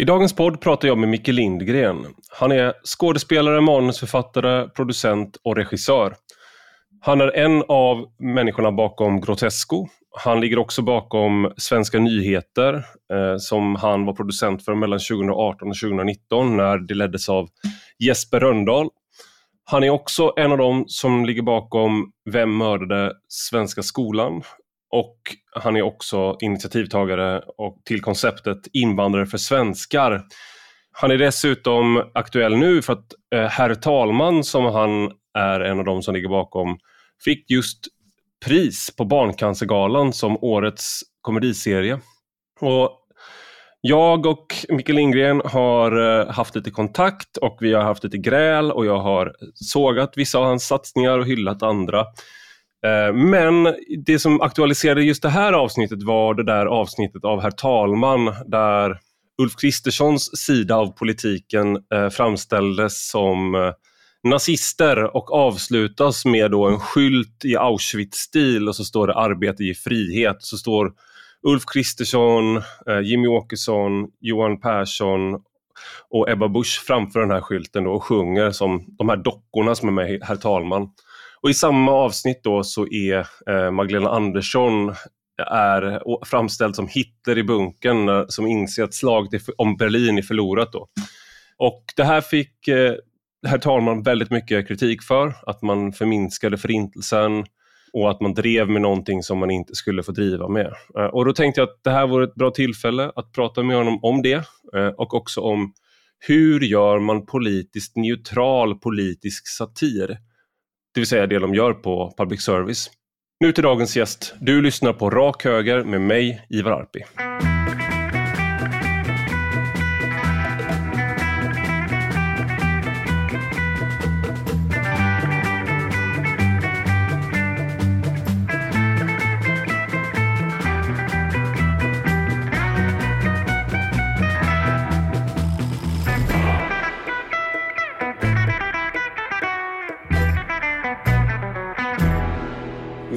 I dagens podd pratar jag med Micke Lindgren. Han är skådespelare, manusförfattare, producent och regissör. Han är en av människorna bakom Grotesco. Han ligger också bakom Svenska nyheter eh, som han var producent för mellan 2018 och 2019 när det leddes av Jesper Röndahl. Han är också en av dem som ligger bakom Vem mördade Svenska skolan? Och han är också initiativtagare till konceptet Invandrare för svenskar. Han är dessutom aktuell nu för att eh, Herr talman, som han är en av de som ligger bakom, fick just pris på Barncancergalan som årets komediserie. Och jag och Mikael Lindgren har eh, haft lite kontakt och vi har haft lite gräl och jag har sågat vissa av hans satsningar och hyllat andra. Eh, men det som aktualiserade just det här avsnittet var det där avsnittet av Herr talman där Ulf Kristerssons sida av politiken eh, framställdes som eh, nazister och avslutas med då en skylt i Auschwitz-stil och så står det arbete i frihet. Så står Ulf Kristersson, Jimmy Åkesson, Johan Persson och Ebba Busch framför den här skylten då och sjunger som de här dockorna som är med Herr talman. Och i samma avsnitt då så är eh, Magdalena Andersson är framställd som Hitler i bunkern eh, som inser att slaget om Berlin är förlorat. Då. Och det här fick eh, herr talman väldigt mycket kritik för, att man förminskade förintelsen och att man drev med någonting som man inte skulle få driva med. Eh, och då tänkte jag att det här vore ett bra tillfälle att prata med honom om det och också om hur gör man politiskt neutral politisk satir? Det vill säga det de gör på public service. Nu till dagens gäst. Du lyssnar på Rak Höger med mig, Ivar Arpi.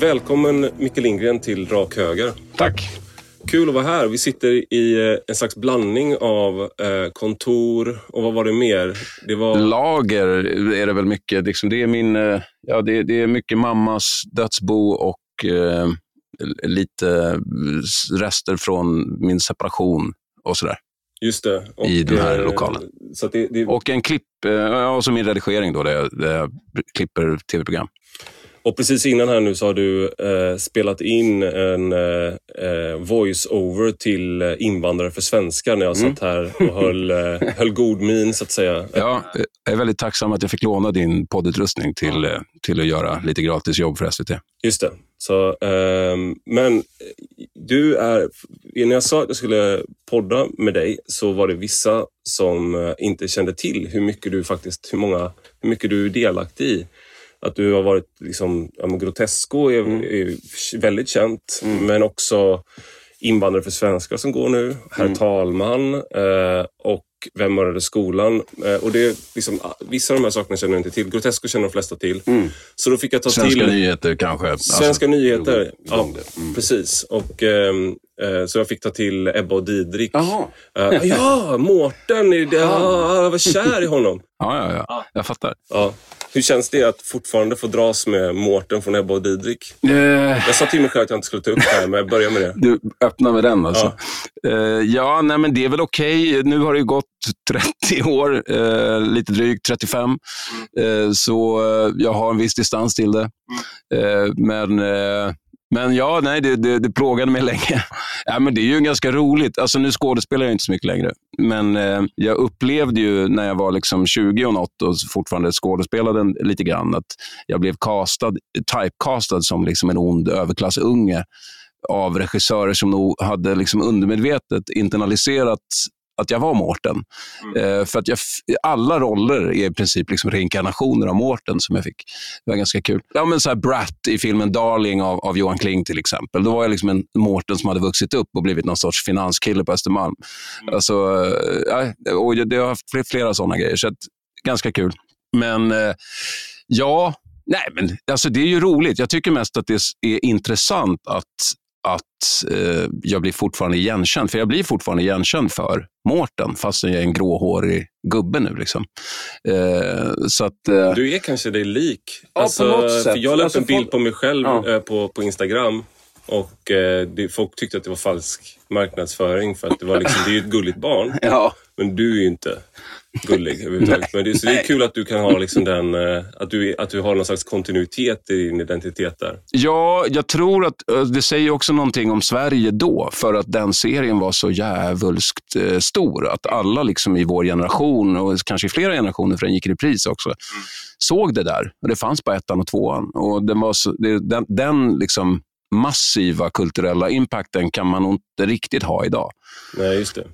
Välkommen Micke Lindgren till Rak Höger. Tack. Kul att vara här. Vi sitter i eh, en slags blandning av eh, kontor och vad var det mer? Det var... Lager är det väl mycket. Liksom det, är min, eh, ja, det, är mycket mammas dödsbo och lite rester från min separation och sådär. Just det. Och, I den här lokalen. Det, det... Och en klipp, och så min redigering då, där jag, där jag klipper tv-program. Och precis innan här nu så har du eh, spelat in en eh, eh voice-over till eh, invandrare för svenskar när jag mm. satt här och höll, eh, höll god min så att säga. Ja, jag är väldigt tacksam att jag fick låna din poddutrustning till, eh, till att göra lite gratis jobb för SVT. Just det. Så, ehm, men du är, när jag sa att jag skulle podda med dig så var det vissa som inte kände till hur mycket du faktiskt, hur många, hur mycket du är delaktig i att du har varit liksom, ja, Grotesco är, mm. är väldigt känt, mm. men också Invandrare för svenskar som går nu, Herr mm. talman eh, och Vem mördade skolan? Eh, och det liksom, vissa av de här sakerna känner jag inte till. Grotesco känner de flesta till. Mm. Så då fick jag ta Svenska till... nyheter kanske? Svenska alltså, nyheter, ja, mm. precis. Och, ehm, eh, så jag fick ta till Ebba och Didrik. Jaha. Eh, ja, Mårten! Det, ah, jag var kär i honom. Ja, ja, ja. Jag fattar. Ja. Hur känns det att fortfarande få dras med Mårten från Ebba och Didrik? Uh, jag sa till mig själv att jag inte skulle ta upp det här, men jag börjar med det. Du öppnar med den alltså. Ja, uh, ja nej, men det är väl okej. Okay. Nu har det gått 30 år, uh, lite drygt 35. Mm. så jag har en viss distans till det. Men men ja, nej, det, det, det plågade mig länge. Ja, men det är ju ganska roligt. Alltså, nu skådespelar jag inte så mycket längre, men eh, jag upplevde ju när jag var liksom 20 och något och fortfarande skådespelade lite grann, att jag blev castad, typecastad som liksom en ond överklassunge av regissörer som nog hade liksom undermedvetet internaliserat att jag var Mårten. Mm. Eh, för att jag, alla roller är i princip liksom reinkarnationer av Mårten som jag fick. Det var ganska kul. Ja, men så här Brat i filmen Darling av, av Johan Kling till exempel. Då var jag liksom en Mårten som hade vuxit upp och blivit någon sorts finanskille på Östermalm. Mm. Alltså, ja, och det har haft flera sådana grejer, så att, ganska kul. Men eh, ja, nej, men alltså, det är ju roligt. Jag tycker mest att det är intressant att att eh, jag blir fortfarande igenkänd. För jag blir fortfarande igenkänd för Mårten, fast jag är en gråhårig gubbe nu. Liksom. Eh, så att, eh... Du är kanske dig lik. Ja, alltså, på något sätt. För jag la upp alltså, en bild folk... på mig själv ja. eh, på, på Instagram. Och eh, det, folk tyckte att det var falsk marknadsföring för att det var liksom, det är ju ett gulligt barn. Ja. Men du är ju inte gullig överhuvudtaget. Men det, så det är kul att du kan ha liksom den, eh, att, du, att du har någon slags kontinuitet i din identitet där. Ja, jag tror att eh, det säger också någonting om Sverige då, för att den serien var så jävulskt eh, stor. Att alla liksom i vår generation, och kanske i flera generationer, för den gick i repris också, mm. såg det där. Och det fanns bara ettan och tvåan. Och den, var så, den, den liksom massiva kulturella impacten kan man nog inte riktigt ha idag. Nej, just det.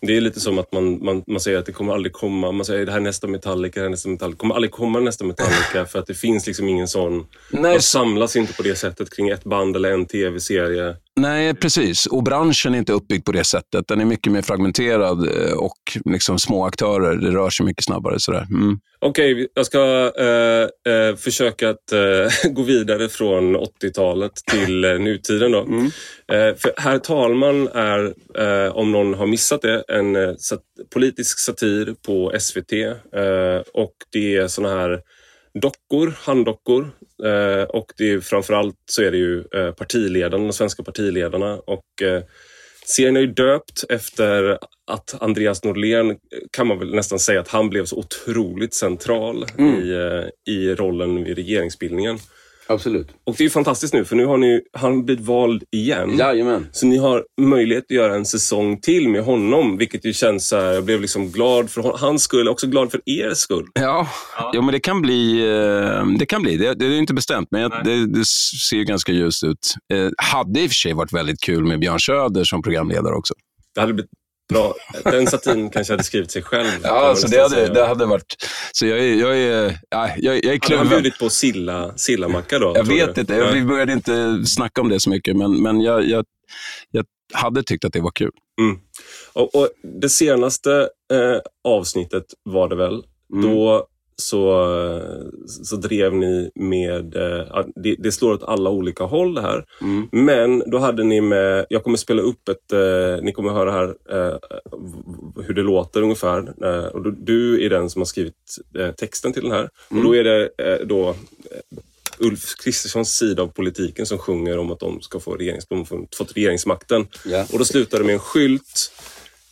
Det är lite som att man, man, man säger att det kommer aldrig komma, man säger det här är nästa Metallica, det här är nästa Metallica. Det kommer aldrig komma nästa Metallica för att det finns liksom ingen sån... Nej. Man samlas inte på det sättet kring ett band eller en tv-serie. Nej, precis. Och branschen är inte uppbyggd på det sättet. Den är mycket mer fragmenterad eh, och liksom små aktörer. Det rör sig mycket snabbare. Sådär. Mm. Okej, okay, jag ska eh, eh, försöka att eh, gå vidare från 80-talet till nutiden. Då. Mm. För Herr talman är, om någon har missat det, en sat politisk satir på SVT. och det är såna här dockor, handdockor. och det är, framförallt så är det ju partiledarna, de svenska partiledarna. Och Serien är ju döpt efter att Andreas Norlén kan man väl nästan säga att han blev så otroligt central mm. i, eh, i rollen vid regeringsbildningen. Absolut. Och det är fantastiskt nu för nu har ni, han blivit vald igen. Jajamän. Så ni har möjlighet att göra en säsong till med honom, vilket ju känns så här, jag blev liksom glad för hans skull, också glad för er skull. Ja, ja. ja men det kan bli. Eh, det kan bli. Det, det är inte bestämt, men det, det, ser ganska ljust ut. Eh, hade i och för sig varit väldigt kul med Björn Söder som programledare också. Det hade blivit Bra. Den satin kanske hade skrivit sig själv. Ja, så det hade, det hade varit... Så jag, är, jag, är, ja, jag, jag är kluven. Hade han bjudit på silla, sillamacka då? Jag vet du? inte. Jag, vi började inte snacka om det så mycket, men, men jag, jag, jag hade tyckt att det var kul. Mm. Och, och, Det senaste eh, avsnittet var det väl. Mm. Då så, så drev ni med, eh, det, det, slår åt alla olika håll det här. Mm. Men då hade ni med, jag kommer spela upp ett, eh, ni kommer höra här eh, hur det låter ungefär. och då, du är den som har skrivit texten till den här. Mm. Och då är det då Ulf Kristerssons sida av politiken som sjunger om att de ska få regerings, de fått regeringsmakten. Yeah. Och då slutar det med en skylt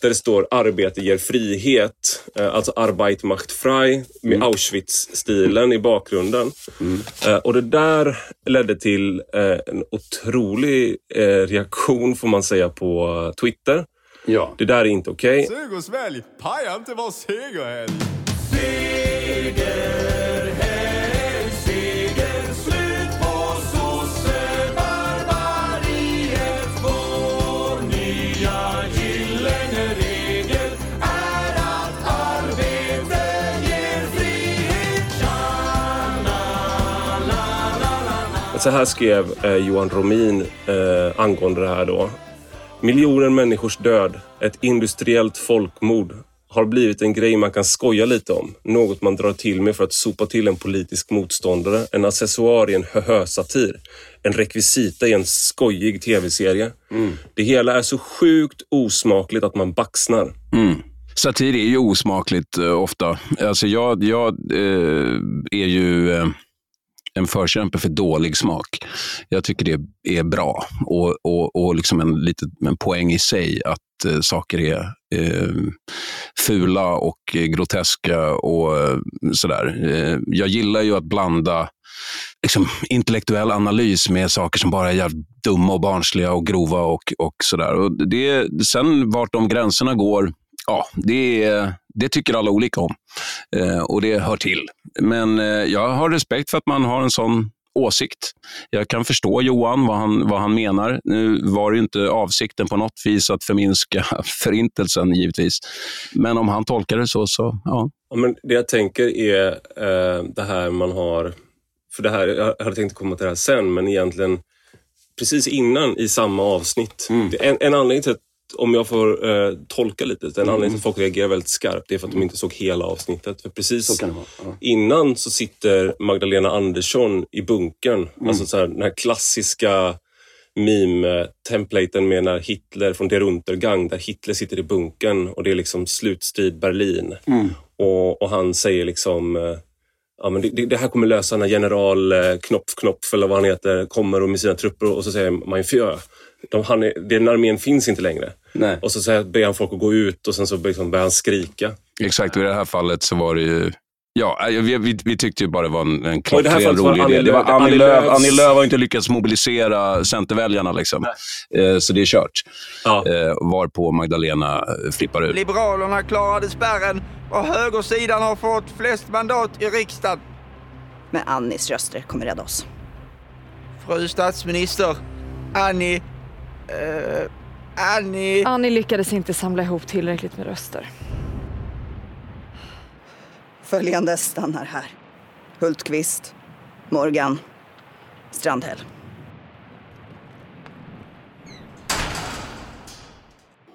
där det står arbete ger frihet, eh, alltså Arbeit macht frei med mm. Auschwitz-stilen i bakgrunden. Mm. Eh, och det där ledde till eh, en otrolig reaktion får man säga på Twitter. Ja. Det där är inte okej. Okay. Sug och svälj, paja inte var segerhelg. Så här skrev eh, Johan Romin eh, angående det här då. Miljoner människors död, ett industriellt folkmord, har blivit en grej man kan skoja lite om. Något man drar till med för att sopa till en politisk motståndare. En accessoar i en höhö-satir. En rekvisita i en skojig tv-serie. Mm. Det hela är så sjukt osmakligt att man baxnar. Mm. Satir är ju osmakligt eh, ofta. Alltså jag, jag eh, är ju... En förkämpe för dålig smak. Jag tycker det är bra och, och, och liksom en, lite, en poäng i sig att eh, saker är eh, fula och groteska och eh, sådär. Eh, jag gillar ju att blanda liksom, intellektuell analys med saker som bara är jävligt dumma och barnsliga och grova och, och sådär. Och det, sen vart de gränserna går ja, det, det tycker alla olika om eh, och det hör till. Men eh, jag har respekt för att man har en sån åsikt. Jag kan förstå Johan, vad han, vad han menar. Nu var det inte avsikten på något vis att förminska förintelsen givetvis. Men om han tolkar det så, så ja. ja men det jag tänker är eh, det här man har, för det här, jag hade tänkt komma till det här sen, men egentligen precis innan i samma avsnitt. Mm. En, en anledning till att om jag får eh, tolka lite, den anledningen till att folk reagerar väldigt skarpt är för att de inte såg hela avsnittet. För precis så ja. innan så sitter Magdalena Andersson i bunkern. Mm. Alltså så här, den här klassiska meme-templaten med när Hitler från Der Untergang, där Hitler sitter i bunkern och det är liksom slutstrid Berlin. Mm. Och, och han säger liksom eh, Ja, men det, det här kommer lösa när general eh, Knopf Knopf, eller vad han heter, kommer och med sina trupper och så säger Mein Führer. De, han den armén finns inte längre. Nej. Och så säger, ber han folk att gå ut och sen så liksom börjar han skrika. Exakt, och i det här fallet så var det ju Ja, vi, vi, vi tyckte ju bara det var en, en klockren rolig Annie idé. Det var Annie Annie Lööf. Annie Lööf har inte lyckats mobilisera Centerväljarna, liksom. Eh, så det är kört. Ja. Eh, varpå Magdalena eh, flippar ut. Liberalerna klarade spärren och högersidan har fått flest mandat i riksdagen. Men Annis röster kommer rädda oss. Fru statsminister, Annie... Eh, Annie... Annie lyckades inte samla ihop tillräckligt med röster. Följande stannar här. Hultqvist, Morgan, Strandhäll.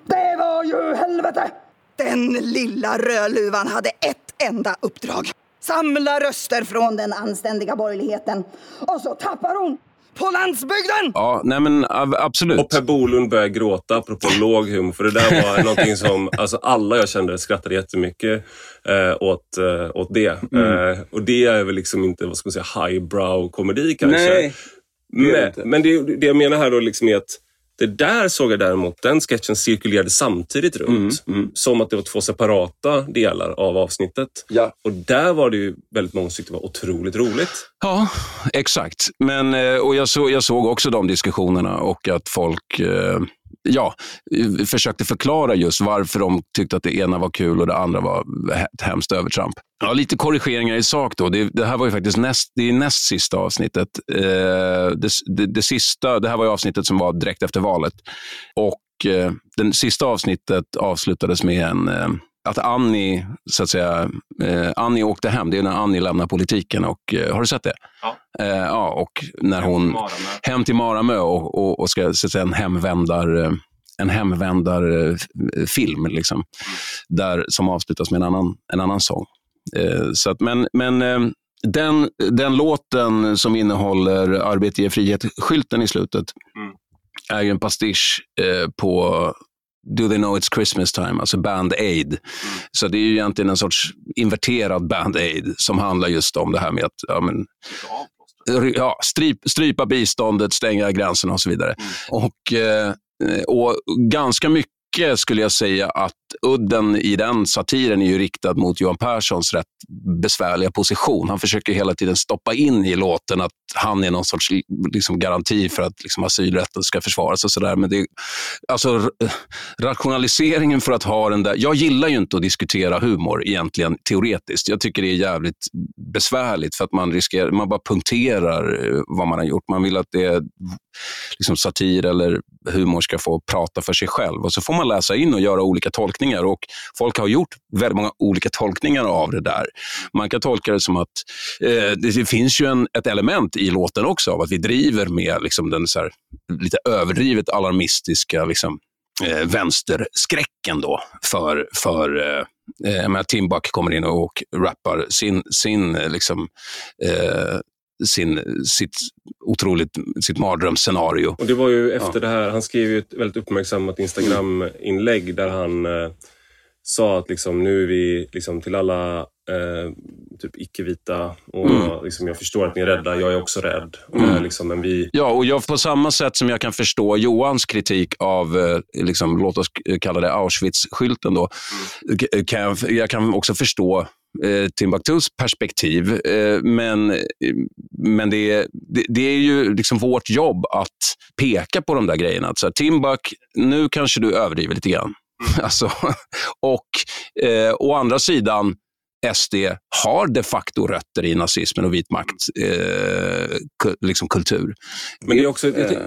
Det var ju helvete! Den lilla rödluvan hade ett enda uppdrag. Samla röster från den anständiga borgerligheten. Och så tappar hon på landsbygden! Ja, nej men ab- absolut. Och Per Bolund började gråta, apropå låg humor. För det där var någonting som alltså alla jag kände skrattade jättemycket eh, åt, eh, åt det. Eh, och det är väl liksom inte, vad ska man säga, highbrow komedi kanske. Nej, det Men, men det, det jag menar här då liksom är att det där såg jag däremot, den sketchen cirkulerade samtidigt runt. Som att det var två separata delar av avsnittet. Ja. Och där var det ju väldigt många som tyckte det var otroligt roligt. Ja, exakt. Men, eh, och jag, så, jag såg också de diskussionerna och att folk eh, ja, försökte förklara just varför de tyckte att det ena var kul och det andra var ett hemskt övertramp. Ja, lite korrigeringar i sak då. Det, det här var ju faktiskt näst, det är näst sista avsnittet. Eh, det, det, det, sista, det här var ju avsnittet som var direkt efter valet. Och eh, det sista avsnittet avslutades med en eh, att Annie, så att säga, eh, Annie åkte hem. Det är när Annie lämnar politiken. Och, eh, har du sett det? Ja. Eh, ja, och när hon hem till Maramö och, och, och ska så att säga, en hemvändar eh, en hemvändarfilm liksom, där, som avslutas med en annan, en annan sång. Eh, så att, men men eh, den, den låten som innehåller Arbete ger frihet-skylten i slutet Mm. är ju en pastisch eh, på Do they know it's Christmas time, alltså Band Aid. Så det är ju egentligen en sorts inverterad Band Aid som handlar just om det här med att ja, men, ja, stryp, strypa biståndet, stänga gränserna och så vidare. Och, eh, och ganska mycket skulle jag säga att udden i den satiren är ju riktad mot Johan Perssons rätt besvärliga position. Han försöker hela tiden stoppa in i låten att han är någon sorts liksom, garanti för att liksom, asylrätten ska försvaras och sådär. Men det, alltså, rationaliseringen för att ha den där... Jag gillar ju inte att diskutera humor egentligen teoretiskt. Jag tycker det är jävligt besvärligt för att man riskerar, man bara punkterar eh, vad man har gjort. Man vill att det liksom satir eller humor ska få prata för sig själv. Och så får man läsa in och göra olika tolkningar. Och Folk har gjort väldigt många olika tolkningar av det där. Man kan tolka det som att eh, det, finns ju en, ett element i låten också av att vi driver med liksom, den så här, lite överdrivet alarmistiska liksom, eh, vänsterskräcken då för, för eh, eh jag menar, Tim Buck kommer in och rappar sin, sin eh, liksom, eh, sin, sitt otroligt sitt mardrömsscenario. Och det var ju efter det här, han skrev ju ett väldigt uppmärksammat Instagram-inlägg där han eh, sa att liksom, nu är vi liksom, till alla eh, typ icke-vita och liksom, jag förstår att ni är rädda, jag är också rädd. Eh, liksom, men vi, Ja, och jag på samma sätt som jag kan förstå Johans kritik av, eh, liksom, låt oss kalla det Auschwitz-skylten, då, k- kan jag, jag kan också förstå eh, Timbuktus perspektiv. Eh, men men det, är- det, det är ju liksom vårt jobb att peka på de där grejerna. Att Så här, Timbuk, nu kanske du överdriver lite grann. Alltså, och eh, å andra sidan, SD har de facto rötter i nazismen och vit makt, eh, liksom kultur. men det är också, Eh,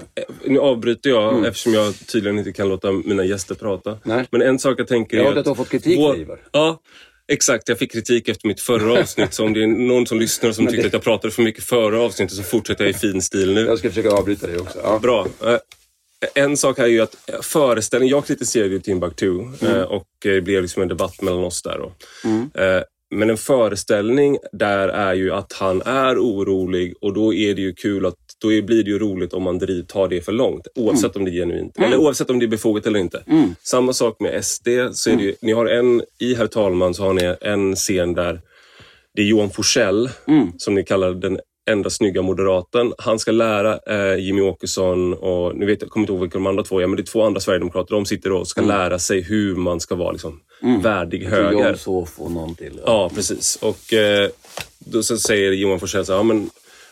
nu avbryter jag eftersom jag tydligen inte kan låta mina gäster prata. Nej. Men en sak jag tänker är att fått kritik vår- Ja, exakt. Jag fick kritik efter mitt förra avsnitt. Så om det är någon som lyssnar som tyckte att jag pratade för mycket före avsnittet så fortsätter jag i fin stil nu. ska försöka avbryta det också. Ja. Bra. Eh, En sak här är ju att föreställningen, jag kritiserade ju Timbuktu eh, och eh, det blev liksom en debatt mellan oss där. Då. Eh, Men en föreställning där är ju att han är orolig och då är det ju kul att då blir det ju roligt om man driv, tar det för långt. Oavsett om det är genuint. Eller oavsett om det är befogat eller inte. Samma sak med SD. Så är det ju, ni har en, I Herr talman så har ni en scen där det är Johan Forsell, som ni kallar den enda snygga moderaten. Han ska lära eh, Jimmy Åkesson och, nu vet jag, kommer inte ihåg vilka de andra två är, men det är två andra sverigedemokrater. De sitter och ska lära sig hur man ska vara liksom, värdig höger. John Sof och någon till. Ja, precis. Och eh, då så säger Johan Forssell så här, ja, men ja,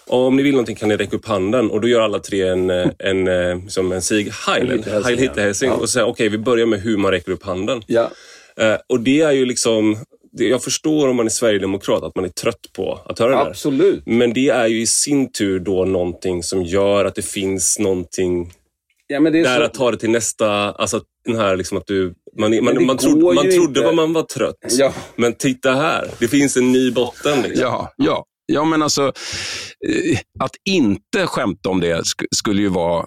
om ni vill någonting kan ni räcka upp handen. Och då gör alla tre en, eh, en, eh, som en Sieg Heil, Heil Hitlerhälsning. ja. Och säger okej, vi börjar med hur man räcker upp handen. Ja. Eh, och det är ju liksom, det, jag förstår om man är sverigedemokrat att man är trött på att höra det där. Absolut. Men det är ju i sin tur då någonting som gör att det finns någonting Ja, men det är där så... att ta det till nästa, alltså den här liksom att du, man, man, det man, trodde, man trodde inte. vad man var trött. Ja. Men titta här, det finns en ny botten. Liksom. Ja, ja ja men alltså eh, att inte skämta om det skulle ju vara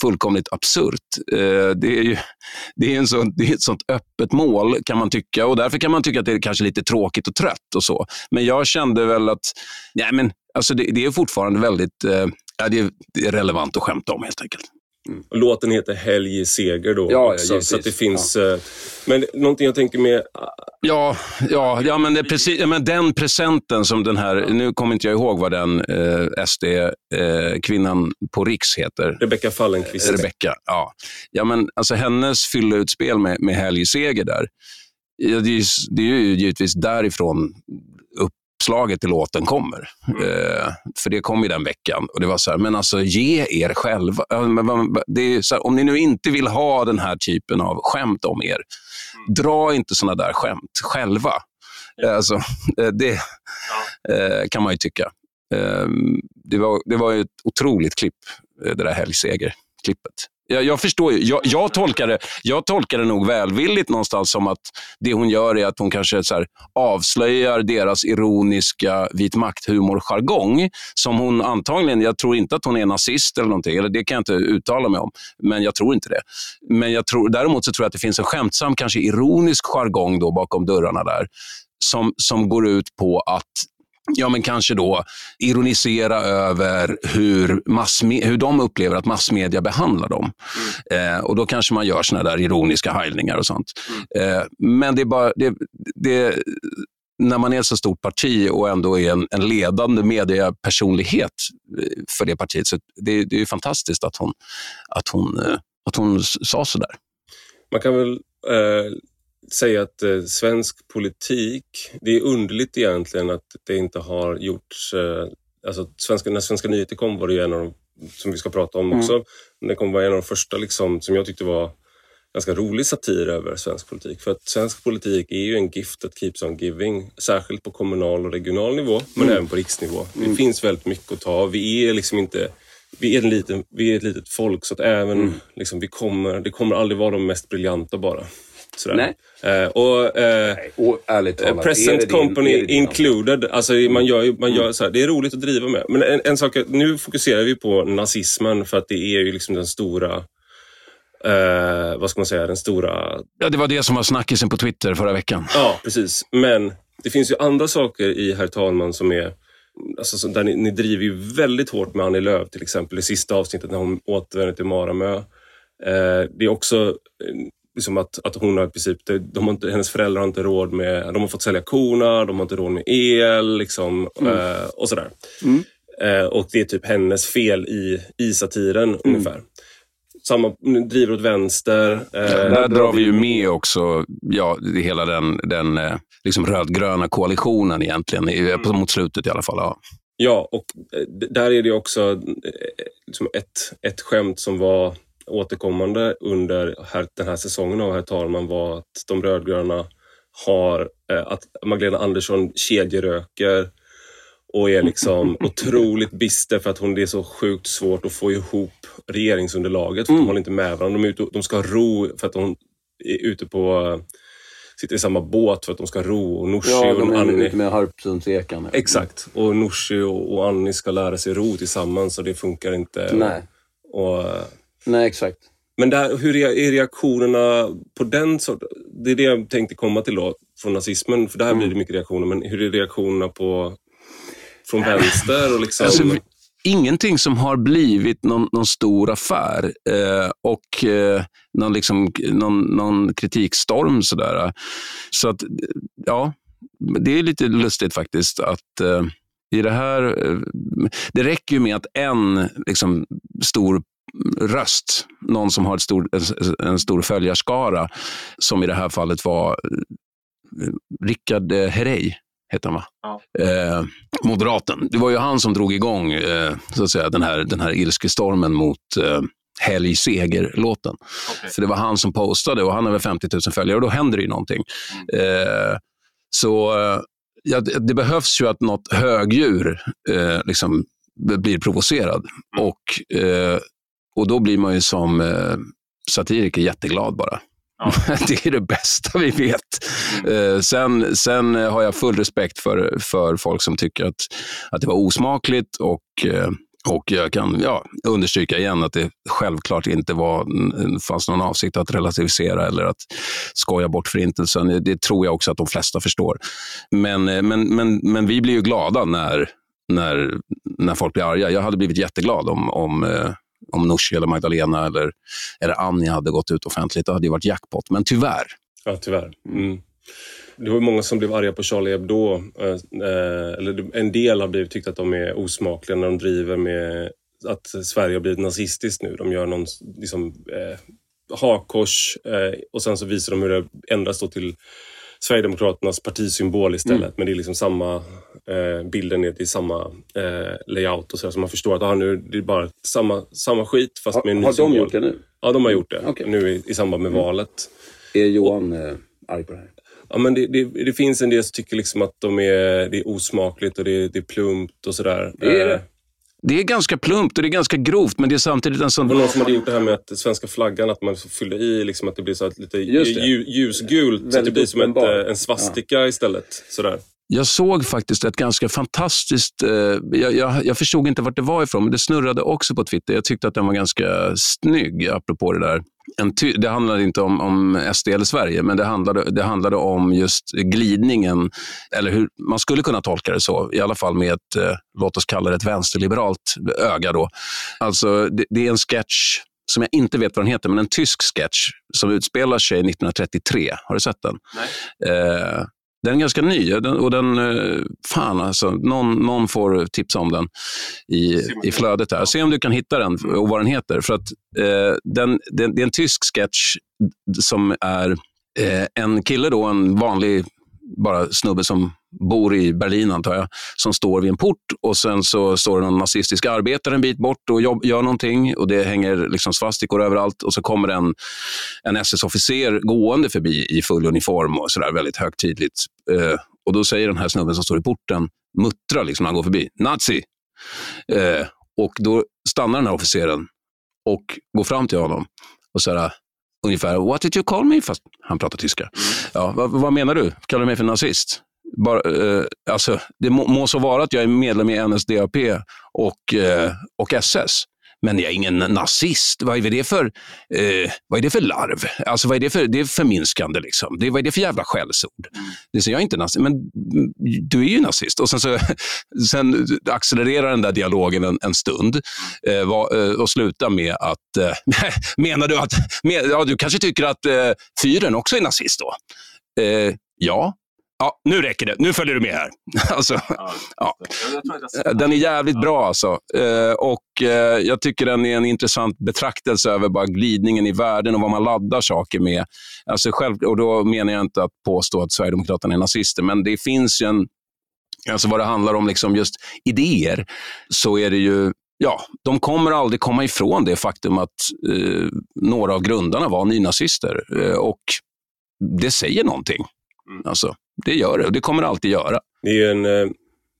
fullkomligt absurt. Eh, det är ju det är en sån, det är ett sånt öppet mål kan man tycka och därför kan man tycka att det är kanske lite tråkigt och trött och så. Men jag kände väl att nej men, alltså det, det är fortfarande väldigt eh, ja, det är relevant att skämta om helt enkelt. Och låten heter Helg i seger då Ja, ja, också. givetvis. så att det finns... eh, Men någonting jag tänker med... Ja, ja, ja men, det är precis, ja, men den presenten som den här, nu kommer inte jag ihåg vad den eh, SD-kvinnan på Riks heter. Rebecka Fallenkvist. Rebecka. Ja. Ja, men alltså hennes fylla-utspel med, med Helg Seger där. Ja, det, är, ju- det är ju givetvis därifrån uppslaget till låten kommer. Eh, för det kom ju den veckan. Och det var så här, men alltså ge er själva. Ja, här, om ni nu inte vill ha den här typen av skämt om er, dra inte såna där skämt själva. Eh, Alltså, eh, det eh, kan man ju tycka. Eh, det, var, det var ett otroligt klipp, det där helgseger-klippet. Jag, jag förstår ju. Jag, jag, tolkar det, jag tolkar det nog välvilligt någonstans som att det hon gör är att hon kanske så här, avslöjar deras ironiska vit makt-humor-jargong. Som hon antagligen, jag tror inte att hon är nazist eller någonting, eller det kan jag inte uttala mig om, men jag tror inte det. Men jag tror, däremot så tror jag att det finns en skämtsam, kanske ironisk jargong då bakom dörrarna där, som, som går ut på att ja, men kanske då ironisera över hur, massme- hur de upplever att massmedia behandlar dem. Eh, och Då kanske man gör såna där ironiska heilningar och sånt. Eh, men det är bara, det, det, när man är ett så stort parti och ändå är en, en ledande mediepersonlighet eh, för det partiet, så det, det är ju fantastiskt att hon, att hon, eh, att hon sa sådär. Man kan väl eh, säga att eh, svensk politik, det är underligt egentligen att det inte har gjorts... Eh, alltså svenska, när Svenska nyheter kom var det ju en av de, som vi ska prata om också, men det kom vara en av de första liksom, som jag tyckte var ganska rolig satir över svensk politik. För att svensk politik är ju en gift that keeps on giving. Särskilt på kommunal och regional nivå, men även på riksnivå. Det finns väldigt mycket att ta. Vi är liksom inte... Vi är, en liten, vi är ett litet folk så att även liksom, vi kommer, det kommer aldrig vara de mest briljanta bara. Sådär. Nej. Eh, och, eh, Och ärligt Eh, Present company included. Alltså man gör, ju- man gör så här, det är roligt att driva med. Men en, en sak, nu fokuserar vi på nazismen för att det är ju liksom den stora, eh, vad ska man säga, den stora... Ja, det var det som var snackisen på Twitter förra veckan. Ja, precis. Men det finns ju andra saker i Herr talman som är Alltså, så där ni, ni driver ju väldigt hårt med Annie Lööf till exempel. Det sista avsnittet när hon återvänder till Maramö. Eh, det är också liksom att, att hon har i princip, de har inte, hennes föräldrar har inte råd med, de har fått sälja korna, de har inte råd med el liksom, eh, och sådär. Eh, och det är typ hennes fel i, i satiren ungefär. Samma, driver åt vänster. Eh, Där drar vi ju med också ja, hela den, den eh, liksom rödgröna koalitionen egentligen, på- mot slutet i alla fall. Ja. Ja, och eh, där är det också eh, liksom ett, ett skämt som var återkommande under här, den här säsongen av Herr talman var att de rödgröna har, eh, att Magdalena Andersson kedjeröker och är liksom otroligt bister för att hon, det är så sjukt svårt att få ihop regeringsunderlaget. För att De håller inte med varandra. De, ute, de ska ro för att de är ute på sitter i samma båt för att de ska ro. Och Nooshi och Annie... med Harpsundsekan. Exakt. Och Nooshi och, och Annie ska lära sig ro tillsammans och det funkar inte. Och, Nej, exakt. men där, hur är, är reaktionerna på den sorten? Det är det jag tänkte komma till då, från nazismen. För där Mm. blir det mycket reaktioner. Men hur är reaktionerna på från vänster? Och liksom, Alltså, ingenting som har blivit någon, någon stor affär eh, och eh, någon, liksom, någon, någon kritikstorm. Sådär. Så att, ja, det är lite lustigt faktiskt att eh, i det här... Eh, det räcker ju med att en liksom, stor röst, någon som har stor, en stor följarskara, som i det här fallet var eh, Rickard Herrey, heter han va? Ja. Eh, moderaten. Det var ju han som drog igång eh, så att säga, den här, den här ilskestormen mot eh, Helg Seger-låten. Okay. För det var han som postade och han har väl 50 000 följare och då händer det ju någonting. Mm. Eh, så eh, ja, det behövs ju att något högdjur eh, liksom blir provocerad. Mm. Och, eh, och då blir man ju som eh, satiriker jätteglad bara. Ja. det är det bästa vi vet. Mm. sen, sen har jag full respekt för, för folk som tycker att, att det var osmakligt och och jag kan ja, understryka igen att det självklart inte var, fanns någon avsikt att relativisera eller att skoja bort förintelsen. Det tror jag också att de flesta förstår. Men, men, men, men vi blir ju glada när, när, när folk blir arga. Jag hade blivit jätteglad om, om, eh, om Nooshi eller Magdalena eller, eller Annie hade gått ut offentligt. Det hade ju varit jackpot, men tyvärr. Ja, tyvärr. Mm. Det var många som blev arga på Charlie Hebdo. Eh, eh, eller en del har blivit tyckt att de är osmakliga när de driver med att Sverige har blivit nazistiskt nu. De gör någon liksom, eh, hakkors eh, och sen så visar de hur det ändras då till Sverigedemokraternas partisymbol istället. Mm. Men det är liksom samma, eh, bilden är, det samma eh, layout och så, så man förstår att ah, nu det är bara samma, samma skit fast ha, med en ny Har symbol. de gjort det nu? Ja, de har gjort det. Okay. Nu i, i samband med mm. valet. Är Johan eh, arg på det här? Ja, men det, det, det, finns en del som tycker liksom att de är, det är osmakligt och det, det är plumpt och sådär. Det är det. Det är ganska plumpt och det är ganska grovt, men det är samtidigt en sån... Det var någon som hade gjort det här med att svenska flaggan, att man fyllde i liksom att det blir så lite ljusgult. Så att det blir som ett, eh, en svastika ja. istället. Sådär. Jag såg faktiskt ett ganska fantastiskt... Eh, jag, jag, jag, förstod inte vart det var ifrån, men det snurrade också på Twitter. Jag tyckte att den var ganska snygg, apropå det där. Ty, det handlade inte om, om SD eller Sverige, men det handlade, det handlade om just glidningen, eller hur man skulle kunna tolka det så, i alla fall med ett, eh, låt oss kalla det ett vänsterliberalt öga. Då. Alltså, det, det är en sketch som jag inte vet vad den heter, men en tysk sketch som utspelar sig 1933. Har du sett den? Nej. Eh, den är ganska ny och den, eh, fan alltså, någon, någon får tipsa om den i, i flödet. här. Se om du kan hitta den och vad den heter. För att, eh, den, den, det är en tysk sketch som är eh, en kille, då, en vanlig bara snubbe som bor i Berlin antar jag, som står vid en port och sen så står det någon nazistisk arbetare en bit bort och jobb, gör någonting och det hänger liksom svastikor överallt och så kommer en, en SS-officer gående förbi i full uniform och sådär väldigt högtidligt. Eh, och då säger den här snubben som står i porten, muttrar liksom när han går förbi, nazi! Eh, och då stannar den här officeren och går fram till honom och säger ungefär “What did you call me?” fast han pratar tyska. Ja, vad, vad menar du? Kallar du mig för nazist? Bara, eh, alltså, det må, må, så vara att jag är medlem i NSDAP och, eh, och SS. Men jag är ingen nazist. Vad är det för, eh, vad är det för larv? Alltså, vad är det för det är förminskande? Liksom. Det, vad är det för jävla skällsord? Det säger jag är inte nazist. Men du är ju nazist. Och sen, så, sen accelererar den där dialogen en, en stund eh, va, eh, och slutar med att... Eh, menar du att... men, ja, du kanske tycker att eh, fyren också är nazist då? Eh, ja, Ja, nu räcker det. Nu följer du med här. Alltså, ja, Den är jävligt bra alltså. Eh, och eh, jag tycker den är en intressant betraktelse över bara glidningen i världen och vad man laddar saker med. Alltså själv, och Då menar jag inte att påstå att Sverigedemokraterna är nazister, men det finns ju en... Alltså vad det handlar om liksom just idéer, så är det ju ja, de kommer aldrig komma ifrån det faktum att eh, några av grundarna var nynazister. Eh, och det säger någonting. Mm. Alltså, det gör det och det kommer det alltid göra. Det, är en, eh,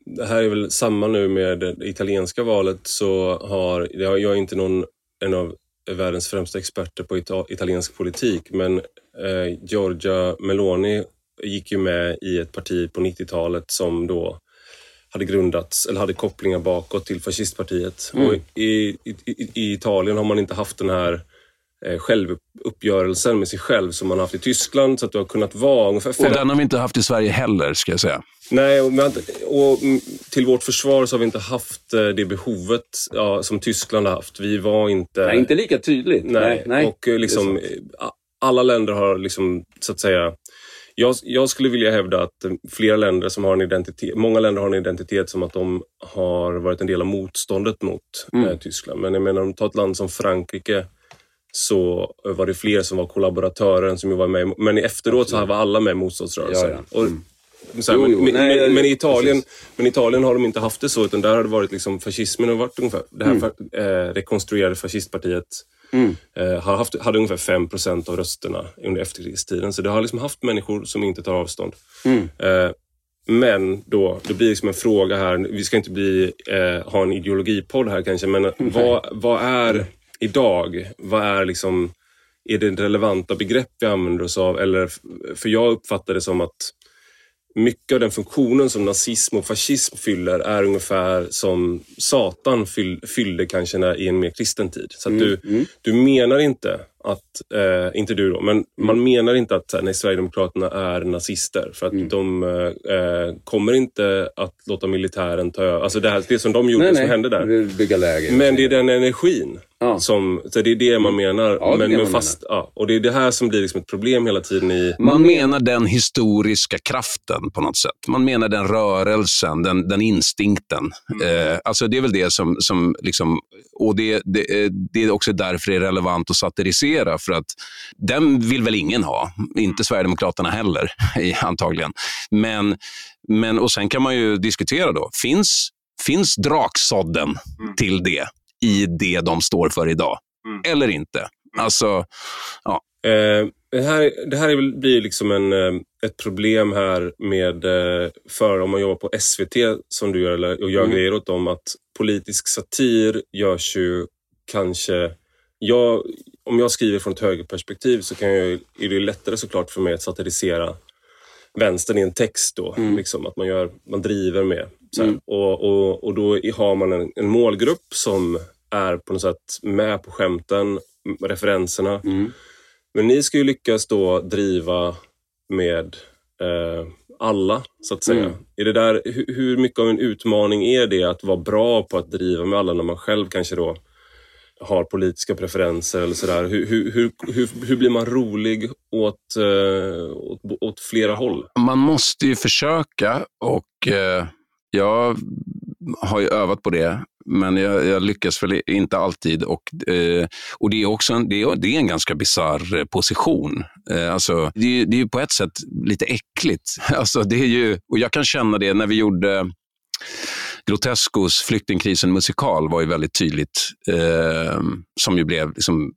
det här är väl samma nu med det italienska valet. så har, Jag är inte någon, en av världens främsta experter på italiensk politik, men eh, Giorgia Meloni gick ju med i ett parti på 90-talet som då hade grundats, eller hade kopplingar bakåt till fascistpartiet. Mm. Och i, i, I Italien har man inte haft den här självuppgörelsen med sig själv som man haft i Tyskland. Så att du har kunnat vara ungefär fem... Och den har vi inte haft i Sverige heller, ska jag säga. Nej, och, och till vårt försvar så har vi inte haft eh, det behovet ja, som Tyskland har haft. Vi var inte... Nej, inte lika tydligt. Nej, nej. och eh, liksom, eh, alla länder har liksom, så att säga, jag, jag skulle vilja hävda att eh, flera länder som har en identitet, många länder har en identitet som att de har varit en del av motståndet mot Mm. eh, Tyskland. Men jag menar, om du tar ett land som Frankrike så var det fler som var kollaboratörer än som ju var med. Men efteråt så var alla med i motståndsrörelsen. Ja, ja. Mm. Och, så här, Jo, jo. men, Nej, men, men, i precis. Italien, men i Italien har de inte haft det så, utan där har det varit liksom fascismen har varit ungefär, det här Mm. eh, rekonstruerade fascistpartiet eh, har haft, hade ungefär 5% av rösterna under efterkrigstiden. Så det har liksom haft människor som inte tar avstånd. Mm. Eh, men då, det blir liksom en fråga här, vi ska inte bli, eh, ha en ideologipodd här kanske, men vad, vad är idag, vad är liksom, är det relevanta begrepp vi använder oss av? Eller, för jag uppfattar det som att mycket av den funktionen som nazism och fascism fyller är ungefär som Satan fyll, fyllde kanske när, i en mer kristen tid. Så att du, du menar inte att, eh, inte du då, men man menar inte att nej, Sverigedemokraterna är nazister. För att de eh, eh, kommer inte att låta militären ta över. Alltså det, här, det som de gjorde, Nej, som nej. hände där. Bygga läger. Men det är den energin Ja. som, så det är det man menar. Ja, det men, det men man fast, ja, och det är det här som blir liksom ett problem hela tiden i Man menar den historiska kraften på något sätt. Man menar den rörelsen, den, den instinkten. Eh, alltså det är väl det som, som liksom, och det, det, eh, det är också därför det är relevant att satirisera, för att den vill väl ingen ha. Inte Sverigedemokraterna heller, antagligen. Men, men, och sen kan man ju diskutera då, finns, finns draksådden till det i det de står för idag? Eller inte? Alltså, Eh, det, här, det här är väl, blir liksom en, eh, ett problem här med, eh, för om man jobbar på SVT som du gör eller, och gör grejer åt dem, att politisk satir görs ju kanske... Jag, om jag skriver från ett högerperspektiv så kan jag, är det lättare såklart för mig att satirisera vänstern i en text då. Liksom, att man, gör, man driver med. Här. Och, och, och då har man en, en målgrupp som är på något sätt med på skämten, referenserna. Men ni ska ju lyckas då driva med eh, alla, så att säga. Är det där, hur, hur mycket av en utmaning är det att vara bra på att driva med alla när man själv kanske då har politiska preferenser eller sådär. Hur, hur, hur, hur, hur blir man rolig åt, eh, åt, åt flera håll? man måste ju försöka och eh, jag har ju övat på det, men jag, jag lyckas väl inte alltid. Och, eh, och det är också en, det är, det är en ganska bisarr eh, position. Eh, alltså, det, är, det är på ett sätt lite äckligt. Alltså, det är ju, och jag kan känna det när vi gjorde Grotescos Flyktingkrisen musikal var ju väldigt tydligt, eh, som ju blev liksom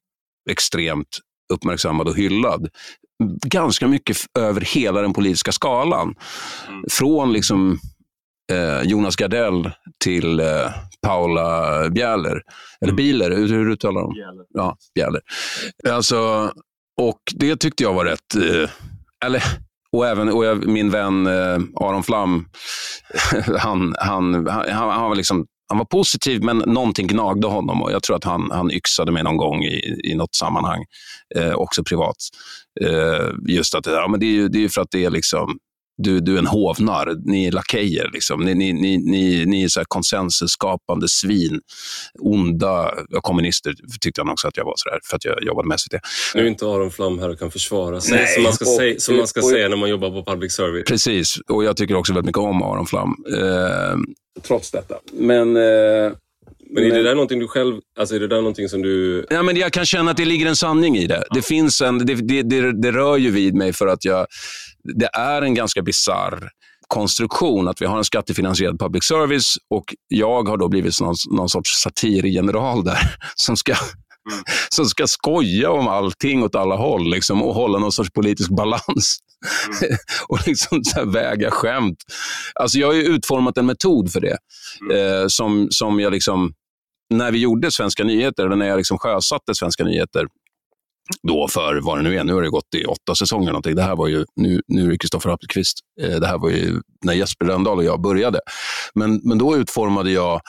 extremt uppmärksammad och hyllad. Ganska mycket över hela den politiska skalan. Från liksom Jonas Gardell till eh, Paula Bjäller. Eller Biler, hur, hur uttalar de? Ja, Bjäller. Alltså, och det tyckte jag var rätt... Eh, eller, och även och jag, min vän eh, Aron Flam, han, han, han, han, var liksom, han var positiv, men någonting gnagde honom. och Jag tror att han, han yxade mig någon gång i, i något sammanhang, eh, också privat. Eh, just att det, ja, men det, är ju, det är för att det är liksom du, du är en hovnarr, ni är lakejer. Liksom. Ni, ni, ni, ni, ni är så här konsensusskapande svin. Onda kommunister tyckte han också att jag var, så där, för att jag jobbade med SVT. Nu är inte Aron Flam här och kan försvara sig, Nej, som man ska, och- säga, som man ska och- säga när man jobbar på public service. Precis, och jag tycker också väldigt mycket om Aron Flam. Eh, trots detta. Men, eh, Men är det där någonting du själv, alltså är det där någonting som du... Ja, men jag kan känna att det ligger en sanning i det. Det, finns en, det, det, det, det rör ju vid mig för att jag, det är en ganska bizarr konstruktion att vi har en skattefinansierad public service och jag har då blivit någon, någon sorts satirgeneral där som ska, som ska skoja om allting åt alla håll liksom, och hålla någon sorts politisk balans. och liksom så väga skämt. Alltså jag har ju utformat en metod för det eh, som, som jag liksom när vi gjorde Svenska nyheter, eller när jag liksom sjösatte Svenska nyheter, då för vad det nu är, nu har det gått i åtta säsonger någonting. Det här var ju, nu, nu är Kristoffer Appelqvist, eh, det här var ju när Jesper Rönndahl och jag började. Men, men då utformade jag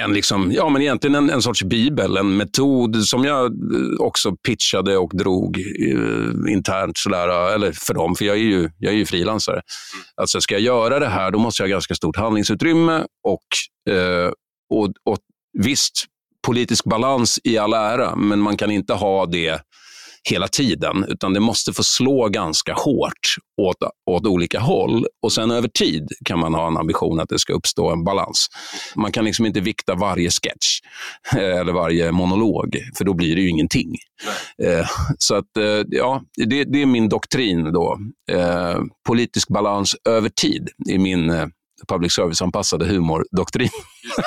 en, liksom, ja, men egentligen en, en sorts bibel, en metod som jag också pitchade och drog eh, internt, sådär, eller för dem, för jag är ju, jag är ju frilansare. Alltså, ska jag göra det här, då måste jag ha ganska stort handlingsutrymme och, eh, och, och visst, politisk balans i all ära, men man kan inte ha det hela tiden, utan det måste få slå ganska hårt åt, åt olika håll. Och sen över tid kan man ha en ambition att det ska uppstå en balans. Man kan liksom inte vikta varje sketch eh, eller varje monolog, för då blir det ju ingenting. Eh, så att, eh, ja, det, det, är min doktrin då. Politisk balans över tid är min public service-anpassade humordoktrin.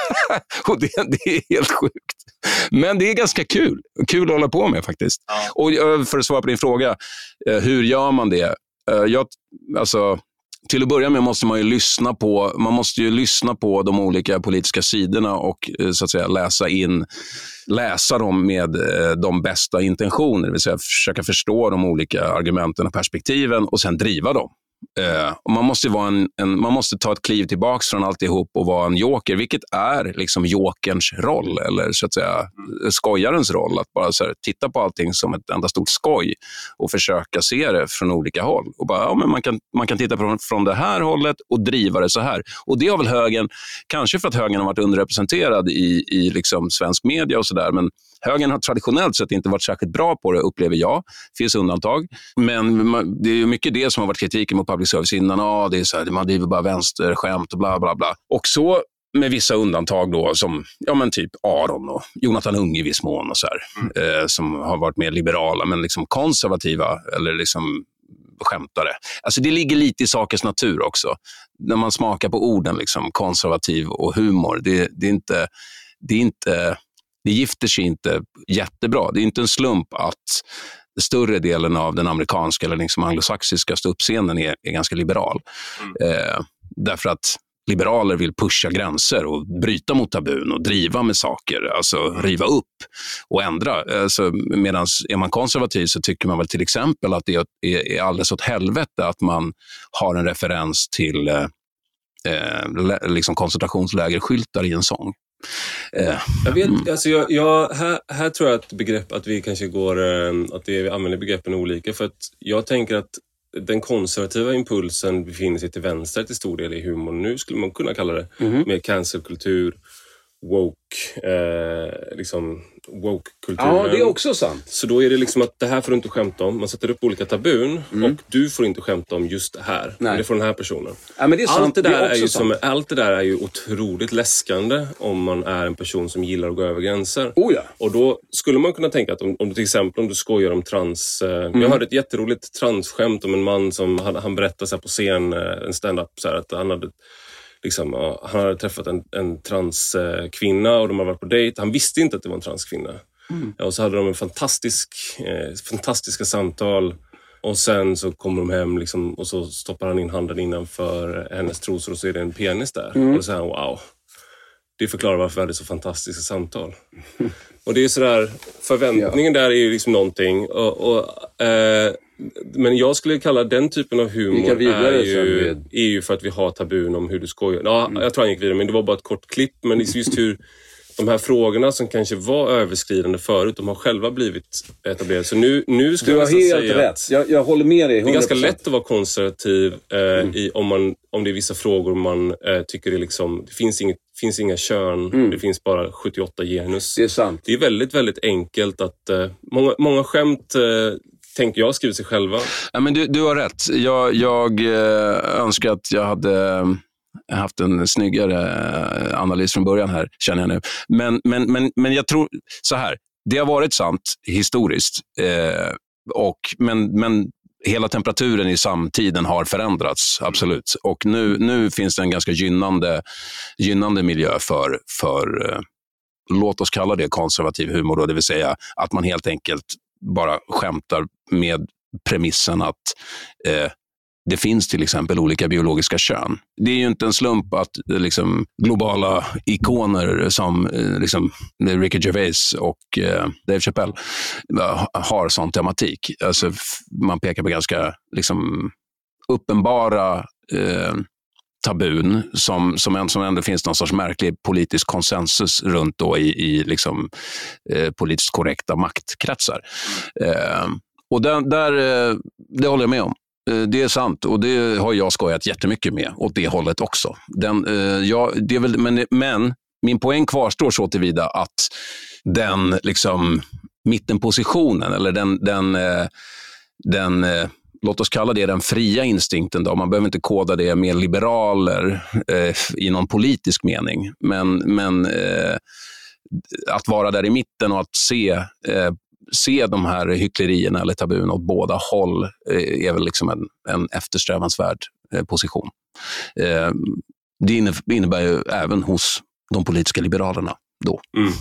och det, det, är helt sjukt. Men det är ganska kul. Kul att hålla på med faktiskt. Ja. Och eh, för att svara på din fråga, eh, hur gör man det? Eh, jag, alltså, till att börja med måste man ju lyssna på, man måste ju lyssna på de olika politiska sidorna och så att säga läsa in läsa dem med de bästa intentioner, det vill säga försöka förstå de olika argumenten och perspektiven och sen driva dem. Eh, och man, måste vara en, en, man måste ta ett kliv tillbaka från alltihop och vara en joker, vilket är liksom jokerns roll, eller så att säga mm. skojarens roll. Att bara så här, titta på allting som ett enda stort skoj och försöka se det från olika håll. Och bara, ja, men man, kan, man kan titta på från det här hållet och driva det så här. Och Det har väl högern, kanske för att högern har varit underrepresenterad i, i liksom svensk media och sådär, men Högern har traditionellt sett inte varit särskilt bra på det, upplever jag. Det finns undantag. Men det är mycket det som har varit kritiken mot public service innan. Ah, det är så här, man driver bara vänsterskämt och bla bla bla. Och så med vissa undantag då, som ja, men typ Aron och Jonathan Unge i viss mån, och så här, mm. eh, som har varit mer liberala, men liksom konservativa eller liksom skämtare. Alltså det ligger lite i sakens natur också. När man smakar på orden liksom, konservativ och humor, det, det, är inte, det är inte det gifter sig inte jättebra. Det är inte en slump att större delen av den amerikanska eller liksom anglosaxiska ståuppscenen är, är ganska liberal. Mm. Eh, därför att liberaler vill pusha gränser och bryta mot tabun och driva med saker, alltså riva upp och ändra. Alltså, Medan är man konservativ så tycker man väl till exempel att det är, är alldeles åt helvete att man har en referens till eh, eh liksom koncentrationslägerskyltar i en sång. Eh, jag vet, mm. alltså jag, jag, här, här tror jag att begrepp, att vi kanske går, eh, att vi använder begreppen olika. För att jag tänker att den konservativa impulsen befinner sig till vänster till stor del i humorn. Nu skulle man kunna kalla det mm. med cancelkultur, woke, eh, liksom woke-kulturen. Ja, det är också sant. Så då är det liksom att det här får du inte skämta om. Man sätter upp olika tabun mm. och du får inte skämta om just det här. Nej. Det får den här personen. Ja, men det är sant. Allt, det där det är är ju som, allt det där är ju otroligt läskande om man är en person som gillar att gå över gränser. Oh ja. Och då skulle man kunna tänka att om, om du till exempel om du skojar om trans... Eh, mm. Jag hörde ett jätteroligt transskämt om en man som han, han berättade så på scen, eh, en stand-up, så här, att han hade Liksom, han hade träffat en, en transkvinna och de hade varit på dejt. Han visste inte att det var en transkvinna. Mm. Och så hade de en fantastisk, eh, fantastiska samtal. Och sen så kommer de hem liksom, och så stoppar han in handen innanför hennes trosor och så är det en penis där. Mm. Och säger han wow. Det förklarar varför vi hade så fantastiska samtal. Och det är sådär, förväntningen ja. där är ju liksom någonting. Och, och eh, men jag skulle kalla den typen av humor är ju, är ju för att vi har tabun om hur du skojar. Ja, mm. Jag tror han gick vidare, men det var bara ett kort klipp. Men just hur de här frågorna som kanske var överskridande förut, de har själva blivit etablerade. Så nu, nu skulle du har helt säga rätt. Jag, jag, håller med dig 100%. Det är ganska lätt att vara konservativ eh, mm. i, om, man, om det är vissa frågor man eh, tycker det, liksom, det finns, inget, finns inga kön, mm. det finns bara 78 genus. Det är sant. Det är väldigt, väldigt enkelt att... Eh, många, många skämt eh, tänker jag skriver sig själva. Ja, men du, du har rätt. Jag, jag eh, önskar att jag hade eh, haft en snyggare eh, analys från början här, känner jag nu. Men, men, men, men jag tror så här, det har varit sant historiskt, eh, och, men, men hela temperaturen i samtiden har förändrats, absolut. Och nu, nu finns det en ganska gynnande, gynnande miljö för, för eh, låt oss kalla det konservativ humor, då, det vill säga att man helt enkelt bara skämtar med premissen att eh, det finns till exempel olika biologiska kön. Det är ju inte en slump att eh, liksom, globala ikoner som eh, liksom, Ricky Gervais och eh, Dave Chappelle har sån tematik. Alltså, man pekar på ganska liksom, uppenbara eh, tabun som, som, som ändå finns någon sorts märklig politisk konsensus runt då i, i liksom, eh, politiskt korrekta maktkretsar. Eh, och där, där, det håller jag med om. Eh, det är sant och det har jag skojat jättemycket med åt det hållet också. Den, eh, ja, det är väl, men, men min poäng kvarstår så tillvida att den liksom, mittenpositionen, eller den, den, den låt oss kalla det den fria instinkten. Då. Man behöver inte koda det med liberaler eh, i någon politisk mening. Men, men eh, att vara där i mitten och att se, eh, se de här hycklerierna eller tabun åt båda håll eh, är väl liksom en, en eftersträvansvärd eh, position. Eh, det innebär ju även hos de politiska liberalerna då. Mm.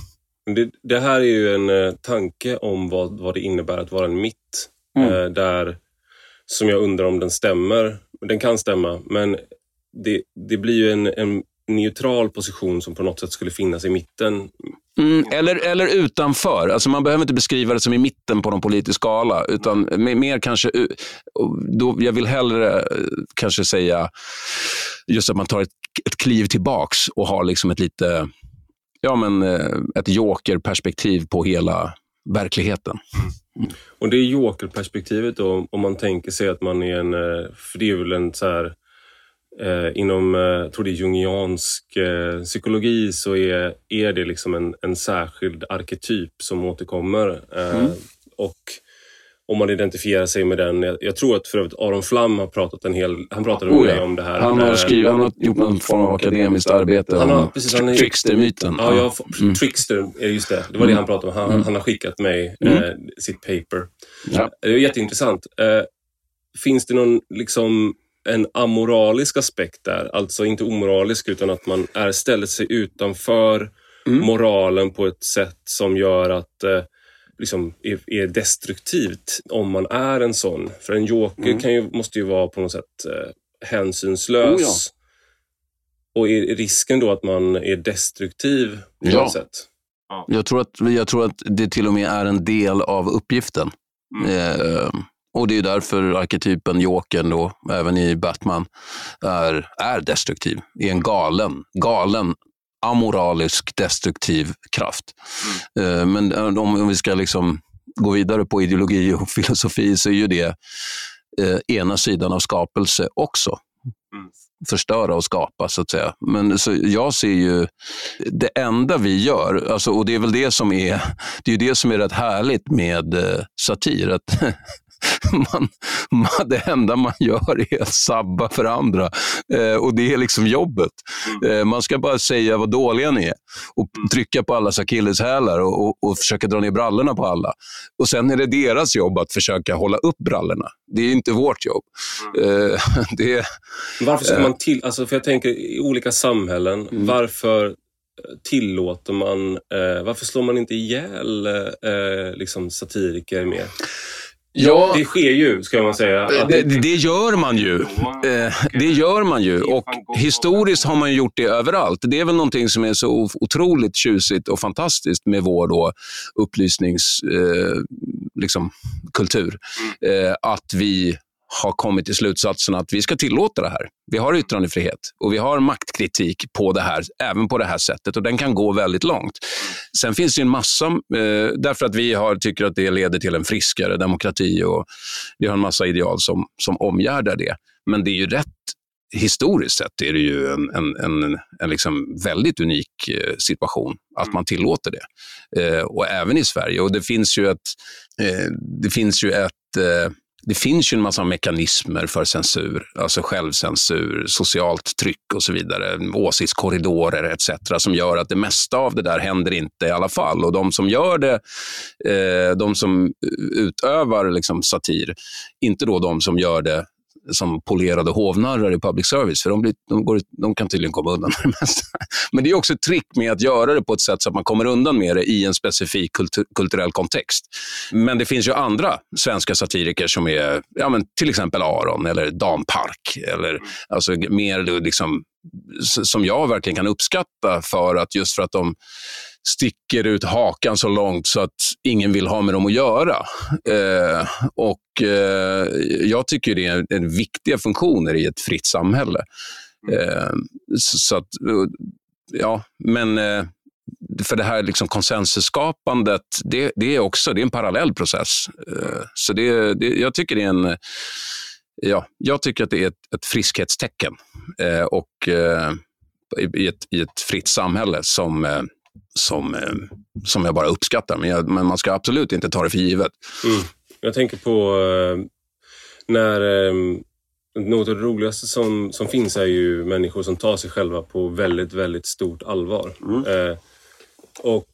Det, det, här är ju en tanke om vad, vad det innebär att vara en mitt. Mm. där som jag undrar om den stämmer. Den kan stämma, men det, det blir ju en, en neutral position som på något sätt skulle finnas i mitten. Mm, eller, eller utanför. Alltså man behöver inte beskriva det som i mitten på någon politisk skala. Utan mer kanske... Då, jag vill hellre eh, kanske säga just att man tar ett, ett kliv tillbaks och har liksom ett lite... Ja, men eh, ett jokerperspektiv på hela verkligheten. Mm. Och det är jokerperspektivet då, om man tänker sig att man är en, eh, för det är väl en så här, inom, eh, jag tror det är jungiansk eh, psykologi så är, är det liksom en, en särskild arketyp som återkommer. Eh, mm. Och om man identifierar sig med den. Jag, jag, tror att för övrigt Aron Flam har pratat en hel... Han pratade oh, ja. om det här. Han har, skrivit, han har gjort någon form av akademiskt arbete han har, precis, han är, Trickster-myten. Ja, ja mm. Trickster, just det. Det var mm. det han pratade om. Han, mm. han har skickat mig mm. eh, sitt paper. Ja. Det är jätteintressant. Eh, finns det någon liksom en amoralisk aspekt där? Alltså inte omoralisk utan att man är ställer sig utanför mm. moralen på ett sätt som gör att eh, liksom är, är, destruktivt om man är en sån. För en joker mm. kan ju, måste ju vara på något sätt eh, hänsynslös. Oh, ja. Och är risken då att man är destruktiv på ja. något sätt? Ja. Jag, tror att, jag tror att det till och med är en del av uppgiften. Mm. Eh, och Det är därför arketypen Jokern, då, även i Batman, är, är destruktiv. Är en galen, galen amoralisk, destruktiv kraft. Mm. Men eh, om vi ska liksom gå vidare på ideologi och filosofi så är ju det eh, ena sidan av skapelse också. Mm. Förstöra och skapa, så att säga. Men så jag ser ju det enda vi gör, alltså, och det är väl det som är, det är det som är rätt härligt med eh, satir, att man, man, det enda man gör är att sabba för andra. Eh, och det är liksom jobbet. Mm. Eh, man ska bara säga vad dåliga ni är och mm. trycka på allas akilleshälar och, och, och, försöka dra ner brallorna på alla. Och Sen är det deras jobb att försöka hålla upp brallorna. Det är inte vårt jobb. Mm. Eh, det, varför ska man till... Alltså för jag tänker i olika samhällen, mm. varför tillåter man... Eh, varför slår man inte ihjäl eh, liksom satiriker mer? Ja, det sker ju, ska man säga. Det, det, gör man ju. Eh, det gör man ju. Och historiskt har man gjort det överallt. Det är väl någonting som är så otroligt tjusigt och fantastiskt med vår då upplysningskultur. Eh, liksom, mm. eh, att vi har kommit till slutsatsen att vi ska tillåta det här. Vi har yttrandefrihet och vi har maktkritik på det här, även på det här sättet och den kan gå väldigt långt. Sen finns det en massa, eh, därför att vi har, tycker att det leder till en friskare demokrati och vi har en massa ideal som, som omgärdar det. Men det är ju rätt historiskt sett är det ju en, en, en, en liksom väldigt unik eh, situation att man tillåter det. Eh, och även i Sverige. Och det finns ju ett, eh, det finns ju ett eh, det finns ju en massa mekanismer för censur, alltså självcensur, socialt tryck och så vidare, åsiktskorridorer etc. som gör att det mesta av det där händer inte i alla fall. Och de som gör det, eh, de som utövar liksom satir, inte då de som gör det som polerade hovnarrar i public service, för de, blir, de, går, de kan tydligen komma undan med det mesta. Men det är också ett trick med att göra det på ett sätt så att man kommer undan med det i en specifik kultur, kulturell kontext. Men det finns ju andra svenska satiriker som är ja, men till exempel Aron eller Dan Park, eller alltså mer liksom, som jag verkligen kan uppskatta för att just för att de sticker ut hakan så långt så att ingen vill ha med dem att göra. Eh, och eh, Jag tycker det är en, viktiga funktioner i ett fritt samhälle. Eh, så, att, ja, men eh, för det här liksom konsensusskapandet, det, det, är också det är en parallell process. Eh, så det, det, jag tycker det är en ja, jag tycker att det är ett, ett friskhetstecken eh, och, eh, i, ett, i ett fritt samhälle som, eh, som, eh, som jag bara uppskattar. Men, jag, men, man ska absolut inte ta det för givet. Mm. Jag tänker på eh, när eh, något av det roligaste som, som finns är ju människor som tar sig själva på väldigt, väldigt stort allvar. Mm. och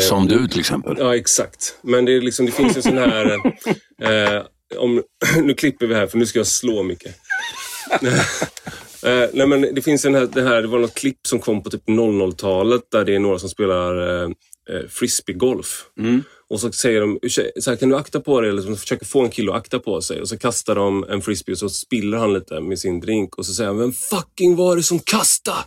som du till exempel. Ja, exakt. Men det, är liksom, det finns en sån här... Om, nu klipper vi här för nu ska jag slå mycket. eh, nej men det finns den här, det här, det var något klipp som kom på typ 00-talet där det är några som spelar eh, eh frisbeegolf. Mm. Och så säger de, så här, kan du akta på dig? Eller de försöker få en kille att akta på sig. Och så kastar de en frisbee och så spiller han lite med sin drink. Och så säger han, vem fucking var det som kastade?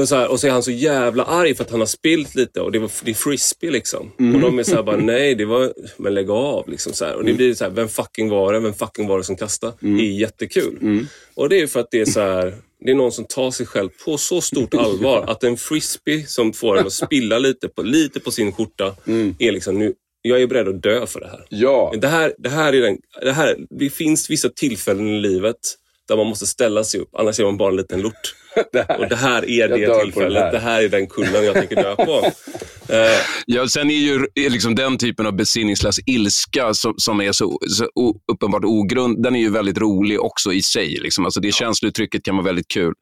och, så här, och så är han så jävla arg för att han har spilt lite och det, var, det är frisbee liksom. Mm. Och de är såhär bara, nej det var, men lägg av liksom. Så här. Och det blir så här, vem fucking var det? Vem fucking var det som kastade? Mm. Det är jättekul. Mm. Och det är för att det är så här, det är någon som tar sig själv på så stort allvar att en frisbee som får en att spilla lite på, lite på sin skjorta mm. är liksom, nu, jag är beredd att dö för det här. Ja. Det, här, det, här är den, det, här, det finns vissa tillfällen i livet där man måste ställa sig upp, annars är man bara en liten lort. det här, och det här är det tillfället, det här. det här är den kullen jag tänker dö på. uh, ja, sen är ju liksom den typen av besinningslös ilska som, som är så, så uppenbart ogrund, den är ju väldigt rolig också i sig. Liksom. Alltså det ja. känslouttrycket kan vara väldigt kul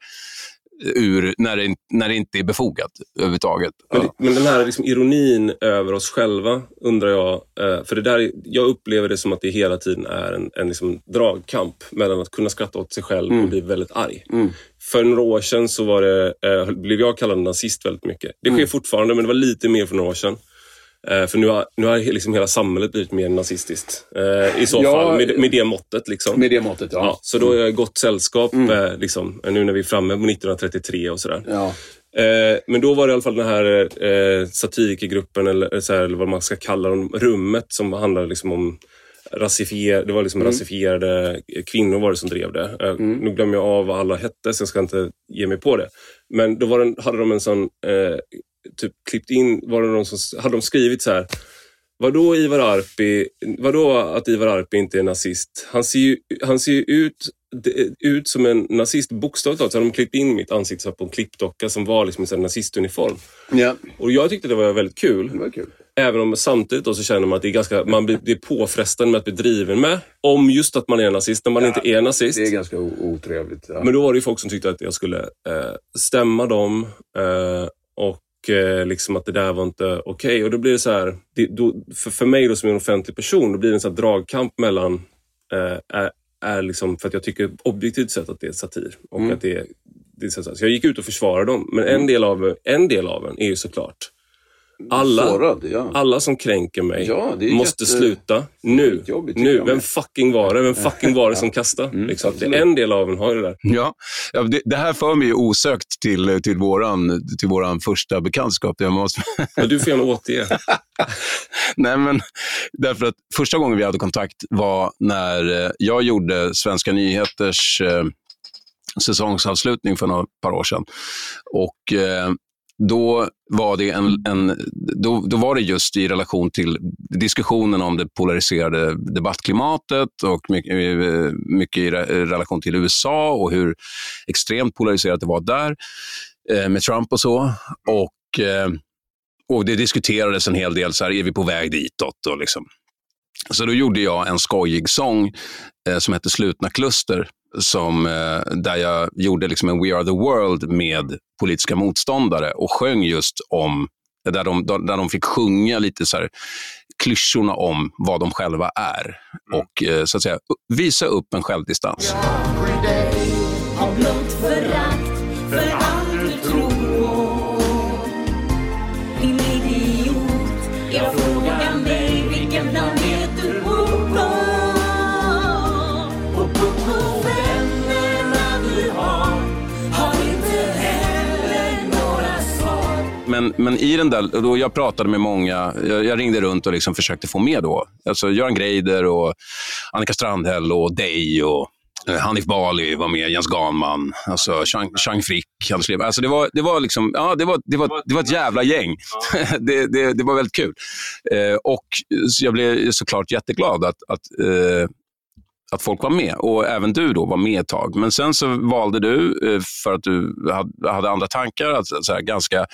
ur när det, när det inte är befogat överhuvudtaget. Men, ja. men den här liksom ironin över oss själva undrar jag, eh, för det där, jag upplever det som att det hela tiden är en, en liksom dragkamp mellan att kunna skratta åt sig själv mm. och bli väldigt arg. Mm. För några år sedan så var det, eh, blev jag kallad nazist väldigt mycket. Det sker mm. fortfarande, men det var lite mer för några år sedan. Eh, för nu har, nu har liksom hela samhället blivit mer nazistiskt. Eh, I så ja, fall, med, med det måttet. Liksom. Med det måttet, ja. ja så då är jag gott sällskap mm. eh, liksom, nu när vi är framme på 1933 och sådär. Ja. Eh, men då var det i alla fall den här eh, satirikergruppen, eller, så här, eller vad man ska kalla dem, rummet som handlade liksom om rasifier, det var liksom mm. rasifierade kvinnor var det som drev det. Eh, mm. Nu glömmer jag av vad alla hette, så jag ska inte ge mig på det. Men då var den, hade de en sån eh, typ klippt in, var det någon som, hade de skrivit så här. Vadå Ivar Arpi, vadå att Ivar Arpi inte är nazist? Han ser ju, han ser ju ut, ut som en nazist, bokstavligt talat. Så hade de klippt in mitt ansikte på en klippdocka som var liksom en nazistuniform. Ja. Och jag tyckte det var väldigt kul. Det var kul. Även om samtidigt då så känner man att det är, ganska, man blir, det är påfrestande med att bli driven med. Om just att man är nazist, när man ja, inte är nazist. Det är ganska otrevligt. Ja. Men då var det folk som tyckte att jag skulle eh, stämma dem eh, och och eh, liksom att det där var inte okej. Okay. Och då blir det så här, det, då, för, för mig då som en offentlig person, då blir det en sån dragkamp mellan, eh, är, är liksom, för att jag tycker objektivt sett att det är satir. Och mm. att det, det är så, så jag gick ut och försvarade dem, men en, mm. del av, en del av en är ju såklart alla, Sårad, ja. alla som kränker mig ja, måste jätte... sluta nu. nu. Vem fucking var det? Vem fucking var det som kastade? Mm, liksom. Det är en del av en har det där. Ja, ja det, det, här för mig osökt till, till, våran, till våran första bekantskap. Jag måste... ja, du får gärna återge. Nej, men därför att första gången vi hade kontakt var när eh, jag gjorde Svenska nyheters eh, säsongsavslutning för några par år sedan. Och eh, då var det, en, en, då, då var det just i relation till diskussionen om det polariserade debattklimatet och mycket, mycket i relation till USA och hur extremt polariserat det var där eh, med Trump och så. Och, eh, och Det diskuterades en hel del, så här, är vi på väg ditåt? Och liksom. Så då gjorde jag en skojig sång eh, som hette Slutna kluster som, eh, där jag gjorde liksom en We are the world med politiska motståndare och sjöng just om, där de, där de fick sjunga lite så här, klyschorna om vad de själva är mm. och eh, så att säga visa upp en självdistans. Men, men i den där, då jag pratade med många, jag, jag ringde runt och liksom försökte få med då. Alltså Göran Greider och Annika Strandhäll och dig och eh, Hanif Bali var med, Jens Ganman, alltså Chang, Chang Frick. Anders Lever. Alltså det, var, det, var liksom, ja, det, var, det, var, det var ett jävla gäng. det, det, det var väldigt kul. Eh, och jag blev såklart jätteglad att, att, eh, att folk var med. Och även du då var med ett tag. Men sen så valde du, eh, för att du hade, hade andra tankar, att så här, ganska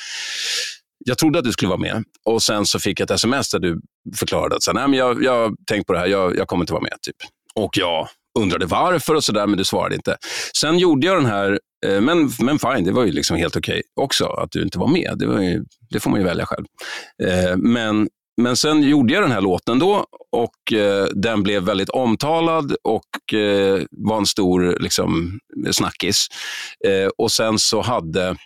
jag trodde att du skulle vara med och sen så fick jag ett sms där du förklarade att så, Nej, men jag, jag tänkt på det här, jag, jag kommer inte vara med. typ. Och jag undrade varför och sådär, men du svarade inte. Sen gjorde jag den här, eh, men, men fine, det var ju liksom helt okej okay också att du inte var med. Det, var ju, det får man ju välja själv. Eh, men, men sen gjorde jag den här låten då och eh, den blev väldigt omtalad och eh, var en stor liksom, snackis. och sen så hade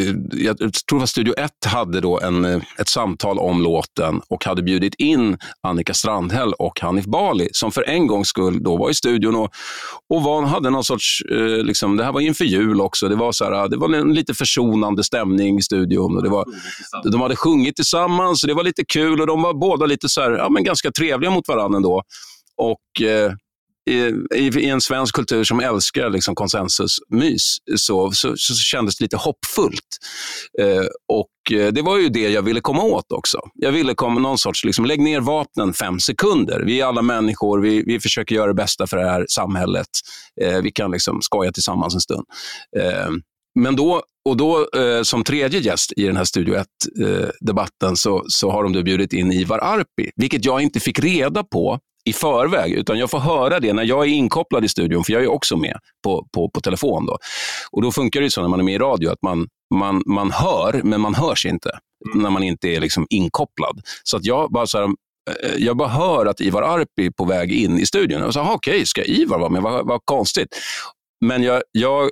Eh, jag tror att Studio 1 hade då en, eh, ett samtal om låten och hade bjudit in Annika Strandhäll och Hanif Bali som för en gångs skull då var i studion och, och var, hade någon sorts, eh, liksom, det här var inför jul också, det var, så här, det var en lite försonande stämning i studion. Och det var, de hade sjungit tillsammans och det var lite kul och de var båda lite så här, ja, men ganska trevliga mot varandra ändå. Och, eh, i, i, en svensk kultur som älskar liksom konsensusmys så, så, så kändes det lite hoppfullt. Eh, och eh, Det var ju det jag ville komma åt också. Jag ville komma någon sorts, liksom, lägg ner vapnen fem sekunder. Vi är alla människor, vi, vi försöker göra det bästa för det här samhället. Eh, vi kan liksom skoja tillsammans en stund. Eh, men då, och då eh, som tredje gäst i den här Studio 1-debatten eh, så, så har de då bjudit in Ivar Arpi, vilket jag inte fick reda på i förväg, utan jag får höra det när jag är inkopplad i studion, för jag är också med på, på, på telefon. Då. Och då funkar det så när man är med i radio, att man, man, man hör, men man hörs inte mm. när man inte är liksom inkopplad. Så att jag bara så här, eh, jag bara hör att Ivar Arpi är på väg in i studion. Och så, okej, okay, ska Ivar vara med? Vad, vad konstigt. Men jag, jag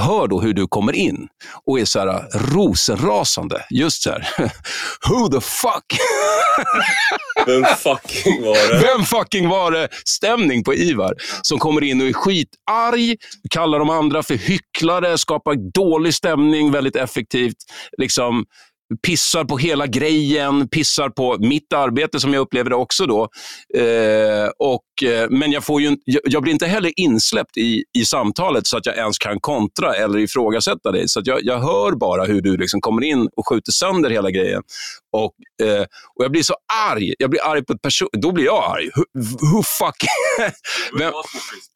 hör då hur du kommer in och är så här rosenrasande. Just så här, who the fuck? Vem fucking var det? Vem fucking var det? Stämning på Ivar som kommer in och är skitarg, kallar de andra för hycklare, skapar dålig stämning väldigt effektivt. Liksom, pissar på hela grejen, pissar på mitt arbete som jag upplever det också. då. Eh, och, eh, men jag, får ju, jag, jag, blir inte heller insläppt i, i samtalet så att jag ens kan kontra eller ifrågasätta dig. Så jag, jag hör bara hur du liksom kommer in och skjuter sönder hela grejen. Och, eh, och Jag blir så arg. Jag blir arg på ett person. Då blir jag arg. Who, who fuck? vem,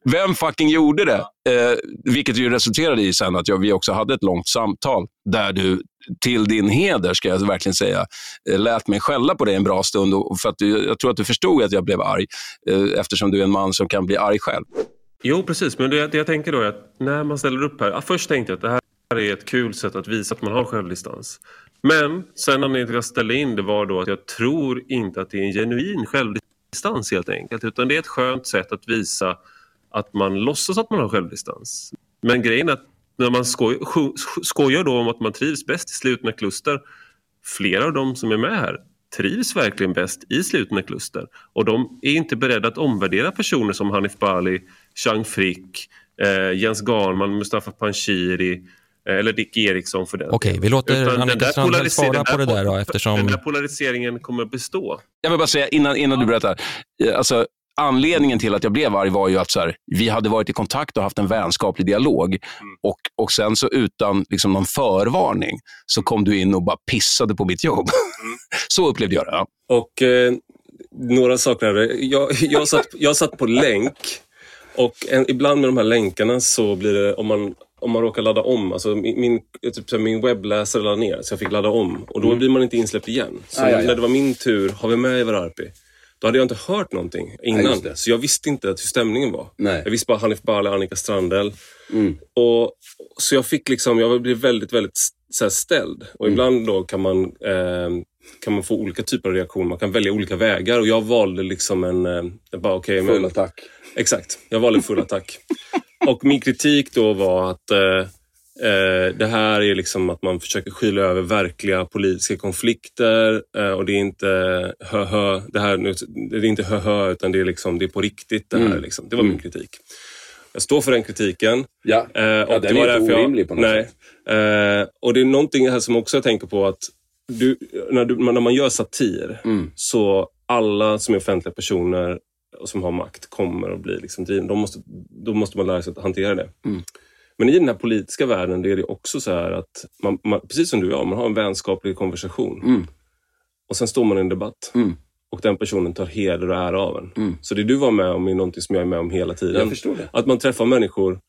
vem fucking gjorde det? Eh, vilket ju resulterade i sen att jag, vi också hade ett långt samtal där du till din heder, ska jag verkligen säga, eh, lät mig skälla på dig en bra stund. Och för att du, jag tror att du förstod att jag blev arg eh, eftersom du är en man som kan bli arg själv. Jo, precis. Men det, det jag tänker då är att när man ställer upp här. Först tänkte jag att det här är ett kul sätt att visa att man har självdistans. Men sen anledningen till att jag ställde in det var då att jag tror inte att det är en genuin självdistans helt enkelt. Utan det är ett skönt sätt att visa att man låtsas att man har självdistans. Men grejen är att när man skoj, skojar då om att man trivs bäst i slutna kluster. Flera av de som är med här trivs verkligen bäst i slutna kluster. Och de är inte beredda att omvärdera personer som Hanif Bali, Chang Frick, eh, Jens Garman, Mustafa Panshiri eh, eller Dick Eriksson för den. Okej, vi låter Annika Strandhäll svara på det där då eftersom... Den där polariseringen kommer att bestå. Jag vill bara säga innan, innan du berättar. Alltså, anledningen till att jag blev arg var ju att så här, vi hade varit i kontakt och haft en vänskaplig dialog. Mm. Och, och sen så utan liksom någon förvarning så kom du in och bara pissade på mitt jobb. Mm. så upplevde jag det. Ja. Och eh, några saker. Jag, jag, satt, jag satt på länk och en, ibland med de här länkarna så blir det, om man, om man råkar ladda om, alltså min, min, typ, min webbläsare laddade ner så jag fick ladda om och då mm. blir man inte insläppt igen. Så ah, när det var min tur, har vi med Ivar Arpi? Då hade jag inte hört någonting innan. Ja, så jag visste inte hur stämningen var. Nej. Jag visste bara Hanif Bali, Annika Strandell. Mm. Och, så jag fick liksom, jag blev väldigt, väldigt så ställd. Och mm. ibland då kan man, eh, kan man få olika typer av reaktioner. Man kan välja olika vägar och jag valde liksom en... Eh, bara, okay, full men, attack. Exakt, jag valde full attack. och min kritik då var att Eh, det här är liksom att man försöker skyla över verkliga politiska konflikter eh, och det är inte hö-hö, det, här, det är inte hö-hö utan det är, liksom, det är på riktigt. Det, här, mm. liksom. det var min mm. kritik. Jag står för den kritiken. Ja, eh, och ja den är inte orimlig på något nej. sätt. och det är någonting här som också jag tänker på att du, när, du, när man gör satir mm. så alla som är offentliga personer som har makt kommer att bli liksom drivna. De måste, då måste man lära sig att hantera det. Mm. Men i den här politiska världen det är det också så här att, man, man, precis som du och jag, man har en vänskaplig konversation. Mm. Och sen står man i en debatt. Mm. Och den personen tar heder och ära av en. Mm. Så det du var med om är någonting som jag är med om hela tiden. Att man träffar människor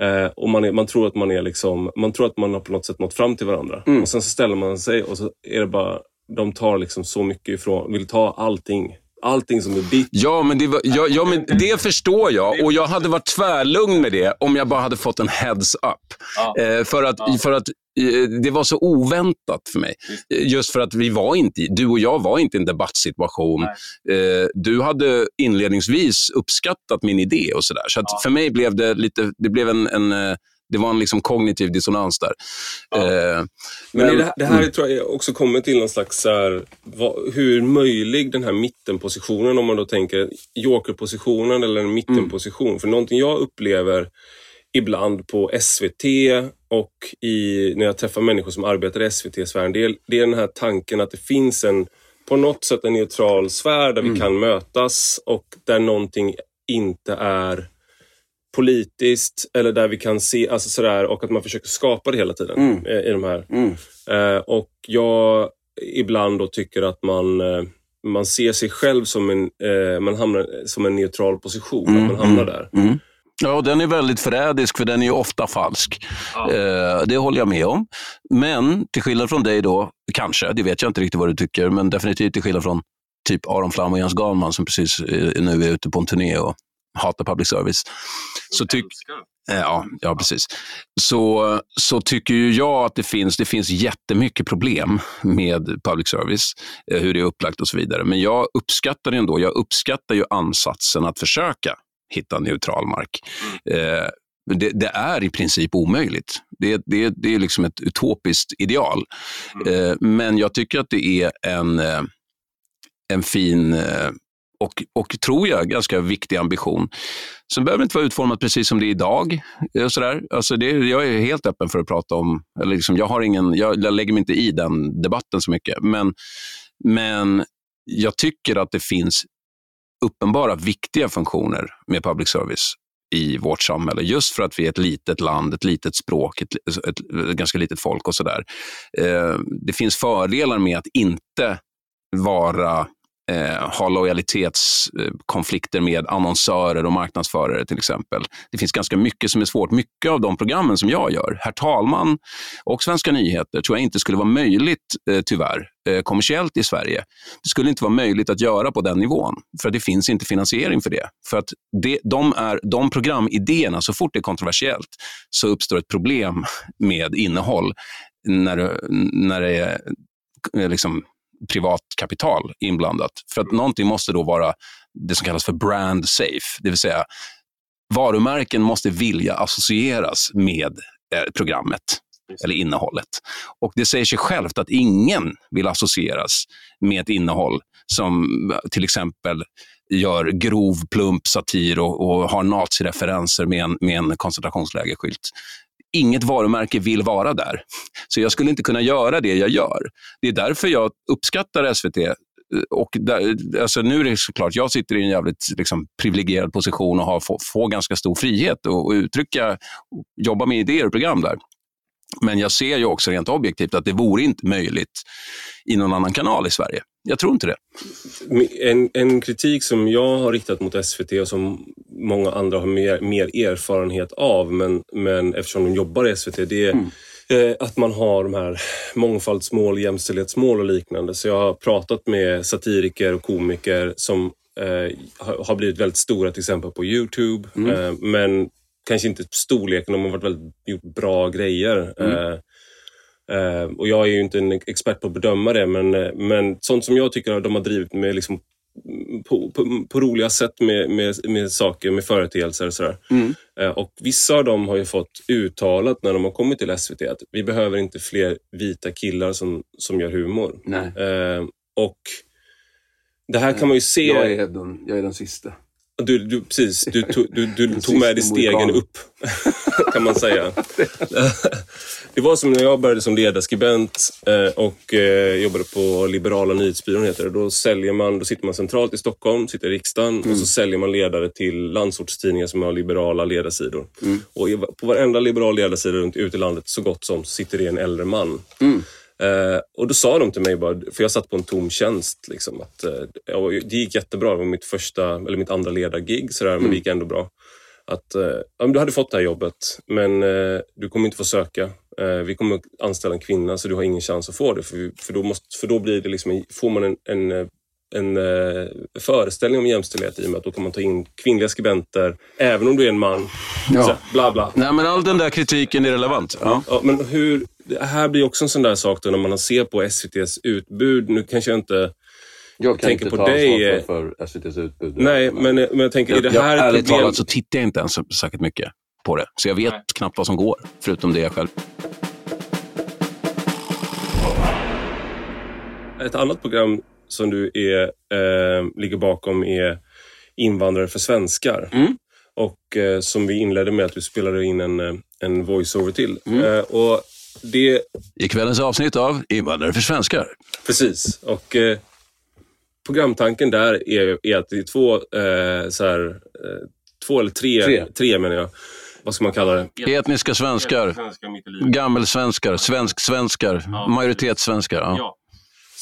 eh, och man, är, man, tror att man är liksom, man tror att man har på något sätt nått fram till varandra. Mm. Och sen så ställer man sig och så är det bara, de tar liksom så mycket ifrån, vill ta allting allting som är ditt. Ja men, det var, ja, ja, men det förstår jag och jag hade varit tvärlugn med det om jag bara hade fått en heads up. Ja. Eh, för att, ja. för att eh, det var så oväntat för mig. Just för att vi var inte, du och jag var inte i en debattsituation. Eh, du hade inledningsvis uppskattat min idé och sådär. Så, så ja. för mig blev det lite, det blev en, en eh, det var en liksom kognitiv dissonans där. Ja. Eh, men, men det, det, här mm. tror jag också kommer till någon slags här, vad, hur möjlig den här mittenpositionen, om man då tänker jokerpositionen eller en mittenposition. Mm. För någonting jag upplever ibland på SVT och i, när jag träffar människor som arbetar i SVT-sfären, det, är, det är den här tanken att det finns en på något sätt en neutral sfär där mm. vi kan mötas och där någonting inte är politiskt eller där vi kan se, alltså sådär, och att man försöker skapa det hela tiden mm. i, de här. Mm. Eh, och jag ibland då tycker att man, eh, man ser sig själv som en, eh, man hamnar som en neutral position, mm. att man hamnar där. Mm. Mm. Ja, den är väldigt förrädisk för den är ju ofta falsk. Ja. Eh, det håller jag med om. Men till skillnad från dig då, kanske, det vet jag inte riktigt vad du tycker, men definitivt till skillnad från typ Aron Flam och Jens Galman som precis eh, nu är ute på en turné och hatar public service. Så tyck, ja, ja, precis. Så, så tycker ju jag att det finns, det finns jättemycket problem med public service, eh, hur det är upplagt och så vidare. Men jag uppskattar det ändå. Jag uppskattar ju ansatsen att försöka hitta neutral mark. Eh, det, det, är i princip omöjligt. Det, det, det är liksom ett utopiskt ideal. Mm. Eh, men jag tycker att det är en, eh, en fin eh, och, och tror jag, ganska viktig ambition. Sen behöver det inte vara utformat precis som det är idag. Eh, sådär. Alltså det, jag är helt öppen för att prata om, eller liksom, jag, har ingen, jag, jag lägger mig inte i den debatten så mycket. Men, men jag tycker att det finns uppenbara viktiga funktioner med public service i vårt samhälle. Just för att vi är ett litet land, ett litet språk, ett, ett, ett ganska litet folk och sådär. Eh, det finns fördelar med att inte vara eh, ha lojalitetskonflikter med annonsörer och marknadsförare till exempel. Det finns ganska mycket som är svårt. Mycket av de programmen som jag gör, Herr talman och Svenska nyheter, tror jag inte skulle vara möjligt, eh, tyvärr, eh, kommersiellt i Sverige. Det skulle inte vara möjligt att göra på den nivån, för det finns inte finansiering för det. För att det, de, är, de programidéerna, så fort det är kontroversiellt, så uppstår ett problem med innehåll när, när det är eh, liksom privat kapital inblandat. För att någonting måste då vara det som kallas för brand safe, det vill säga varumärken måste vilja associeras med eh, programmet eller innehållet. Och Det säger sig självt att ingen vill associeras med ett innehåll som till exempel gör grov, plump satir och, och har nazireferenser med en, med en koncentrationslägerskylt inget varumärke vill vara där. Så jag skulle inte kunna göra det jag gör. Det är därför jag uppskattar SVT. Och där, alltså nu är det såklart, jag sitter i en jävligt liksom, privilegierad position och har, får, får ganska stor frihet att uttrycka, jobba med idéer och program där. Men jag ser ju också rent objektivt att det vore inte möjligt i någon annan kanal i Sverige. Jag tror inte det. En, en kritik som jag har riktat mot SVT och som många andra har mer, mer erfarenhet av, men, men eftersom de jobbar i SVT, det är mm. eh, att man har de här mångfaldsmål, jämställdhetsmål och liknande. Så jag har pratat med satiriker och komiker som eh, har blivit väldigt stora till exempel på Youtube, mm. eh, men kanske inte storleken, de har varit väldigt, gjort bra grejer. Mm. Eh, och jag är ju inte en expert på att bedöma det, men, eh, men sånt som jag tycker att de har drivit med liksom på, på, på, roliga sätt med, med, med saker, med företeelser och sådär. Mm. Eh, och vissa av dem har ju fått uttalat när de har kommit till SVT att vi behöver inte fler vita killar som, som gör humor. Eh, och det här kan man ju se... Jag är den, jag är den sista. Du, du, precis, du, du, du, du tog med dig stegen upp. kan man säga. det var som när jag började som ledarskribent eh, och eh, jobbade på Liberala nyhetsbyrån heter det. Då säljer man, då sitter man centralt i Stockholm, sitter i riksdagen mm. och så säljer man ledare till landsortstidningar som har liberala ledarsidor. Mm. Och på varenda liberal ledarsida runt ute i landet, så gott som, sitter det en äldre man. Mm. Eh, och då sa de till mig, bara, för jag satt på en tom tjänst, liksom, att eh, det gick jättebra. Det var mitt, första, eller mitt andra ledargig, sådär, men det mm. gick ändå bra. Att eh, ja, du hade fått det här jobbet, men eh, du kommer inte få söka. Eh, vi kommer anställa en kvinna, så du har ingen chans att få det. För, för, då, måste, för då blir det liksom, får man en, en en eh, föreställning om jämställdhet i och med att då kan man ta in kvinnliga skribenter, även om du är en man. Ja. Så, bla bla. Nej, men all den där kritiken är relevant. Ja. ja men hur, det här blir också en sån där sak då när man ser på SVTs utbud. Nu kanske jag inte jag kan tänker inte på ta dig. för, för SVTs utbud. Nej, men, men jag tänker, är det här jag, Ärligt talat så tittar jag inte ens särskilt mycket på det. Så jag vet Nej. knappt vad som går, förutom det jag själv. Ett annat program som du är, eh, ligger bakom är Invandrare för svenskar. Mm. Och eh, som vi inledde med att du spelade in en, eh, en voiceover till. Mm. Eh, och det... I kvällens avsnitt av Invandrare för svenskar. Precis. Och eh, programtanken där är, är, att det är två, eh, så här, eh, två eller tre, tre. tre menar jag. Vad ska man kalla det? Etniska svenskar, gammelsvenskar, svensk-svenskar, ja. majoritetssvenskar. Ja.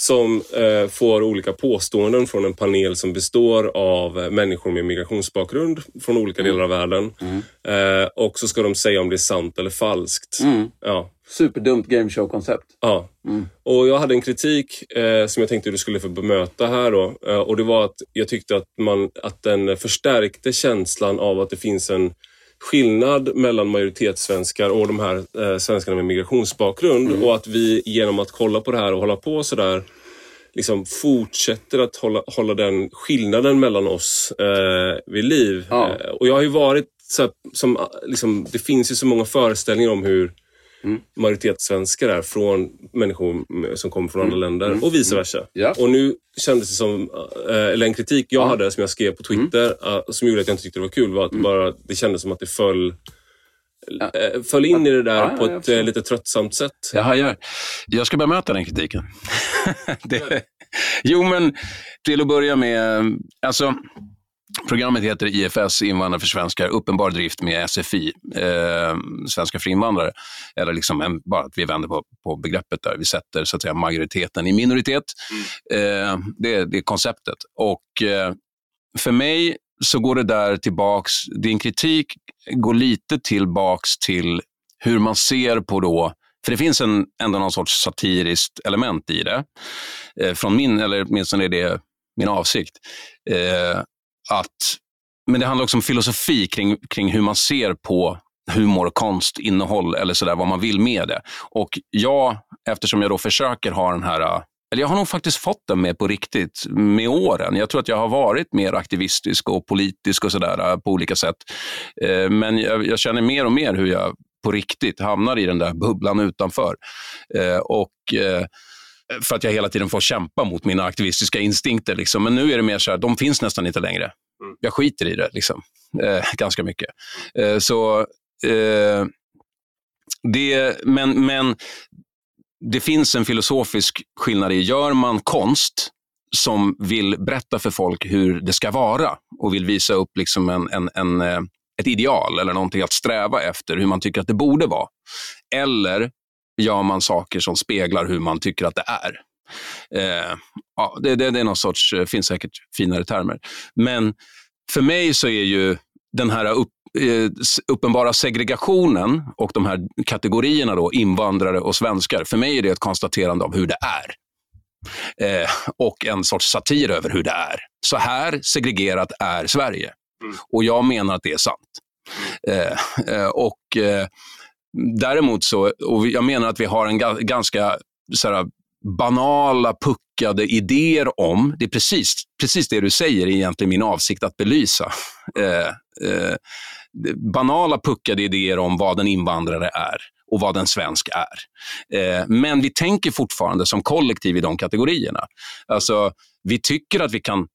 Som eh, får olika påståenden från en panel som består av eh, människor med migrationsbakgrund från olika mm. delar av världen. Mm. Eh, och så ska de säga om det är sant eller falskt. Mm. Ja. Superdumt gameshow-koncept. Ja. Mm. Och jag hade en kritik eh, som jag tänkte du skulle få bemöta här. Då. Eh, och det var att jag tyckte att, man, att den förstärkte känslan av att det finns en skillnad mellan majoritetssvenskar och de här eh, svenskarna med migrationsbakgrund. Mm. Och att vi genom att kolla på det här och hålla på sådär liksom fortsätter att hålla, hålla den skillnaden mellan oss eh, vid liv. Ja. Eh, och jag har ju varit så här, som, liksom, det finns ju så många föreställningar om hur mm. majoritetssvenskar är från människor som kommer från mm. andra länder mm. och vice versa. Ja. Och nu kändes det som, eh, eller en kritik jag hade som jag skrev på Twitter mm. eh, som gjorde att jag inte tyckte det var kul var att mm. bara, det kändes som att det föll Ja. Eh, föll in i det där ja, på ett ja, lite tröttsamt sätt. Jaha, jag, jag ska bemöta den kritiken. det, jo, men till att börja med, alltså Programmet heter IFS, Invandrare för svenskar, uppenbar drift med SFI, eh, Svenska för invandrare. Eller liksom en, bara att vi vänder på, på begreppet där. Vi sätter så att säga, majoriteten i minoritet. Mm. Eh, det, det är konceptet. Och eh, för mig så går det där tillbaks, din kritik går lite tillbaks till hur man ser på då för det finns en, ändå någon sorts satiriskt element i det. Eh, från min, eller åtminstone är det min avsikt. Eh, att, men det handlar också om filosofi kring, kring hur man ser på humor, konst, innehåll eller sådär, vad man vill med det. Och jag, eftersom jag då försöker ha den här eller jag har nog faktiskt fått den med på riktigt med åren. Jag tror att jag har varit mer aktivistisk och politisk och sådär eh, på olika sätt. Eh, men jag, jag, känner mer och mer hur jag på riktigt hamnar i den där bubblan utanför. Eh, och för att jag hela tiden får kämpa mot mina aktivistiska instinkter. Liksom. Men nu är det mer så här, de finns nästan inte längre. Mm. Jag skiter i det liksom. eh, ganska mycket. Eh, så, eh, det, men, men det finns en filosofisk skillnad i, gör man konst som vill berätta för folk hur det ska vara och vill visa upp liksom en, en, en, eh, ett ideal eller någonting att sträva efter, hur man tycker att det borde vara. Eller gör man saker som speglar hur man tycker att det är. Eh, ja, det, det, det är någon sorts, eh, finns säkert finare termer. Men för mig så är ju den här upp, eh, uppenbara segregationen och de här kategorierna, då, invandrare och svenskar, för mig är det ett konstaterande av hur det är. Eh, och en sorts satir över hur det är. Så här segregerat är Sverige. Mm. Och jag menar att det är sant. Eh, eh och eh, Däremot så, och jag menar att vi har en ganska så här, banala, puckade idéer om, det är precis, precis det du säger är egentligen min avsikt att belysa. Eh, eh, banala, puckade idéer om vad en invandrare är och vad en svensk är. Eh, men vi tänker fortfarande som kollektiv i de kategorierna. Alltså, vi tycker att vi kan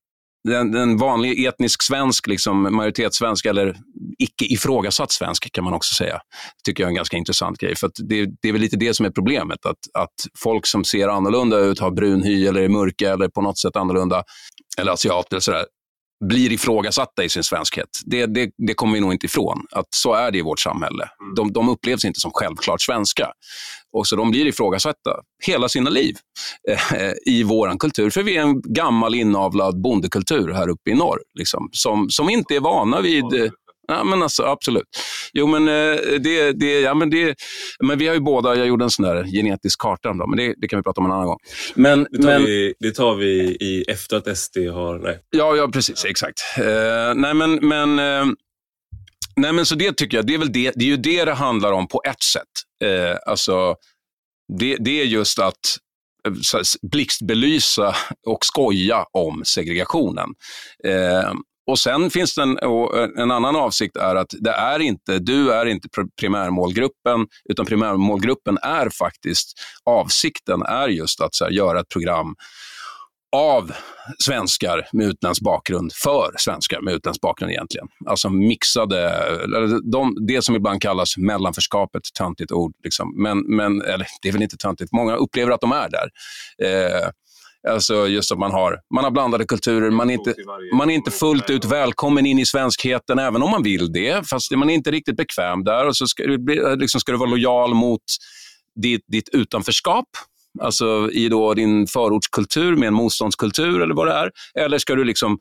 den, den vanlig etnisk svensk, liksom, majoritetssvensk eller icke ifrågasatt svensk kan man också säga. tycker jag är en ganska intressant grej. För det, det, är väl lite det som är problemet. Att, att folk som ser annorlunda ut, har brun hy eller är mörka eller på något sätt annorlunda, eller asiater eller sådär, blir ifrågasatta i sin svenskhet. Det, det, det kommer vi nog inte ifrån. Att så är det i vårt samhälle. Mm. De, de upplevs inte som självklart svenska. Och så De blir ifrågasatta hela sina liv eh, i vår kultur. För vi är en gammal inavlad bondekultur här uppe i norr. Liksom, som, som inte är vana vid eh, Ja, men alltså, absolut. Jo, men, eh, det, det, ja, men, det, men vi har ju båda, jag gjorde en sån där genetisk karta, då, men det, det kan vi prata om en annan gång. Men, det, tar men, vi, det tar vi i, efter att SD har... Nej. Ja, ja precis. Ja. Exakt. Uh, nej, men, men, uh, nej, men så det tycker jag, det är, väl det, det är ju det det handlar om på ett sätt. Uh, alltså, det, det är just att blixtbelysa och skoja om segregationen. Eh, och Sen finns det en, eh, en, annan avsikt är att det är inte, du är inte primärmålgruppen, utan primärmålgruppen är faktiskt, avsikten är just att här, göra ett program av svenskar med utländsk bakgrund för svenskar med utländsk bakgrund egentligen. Alltså mixade, de, det som ibland kallas mellanförskapet, töntigt ord. Liksom. Men, men, eller det är väl inte töntigt, många upplever att de är där. Eh, Alltså just att man har, man har blandade kulturer. Man är, inte, man är inte fullt ut välkommen in i svenskheten, även om man vill det. Fast man är inte riktigt bekväm där. Och så ska du, liksom ska du vara lojal mot ditt, ditt utanförskap. Alltså i då din förortskultur med en motståndskultur eller vad det är. Eller ska du liksom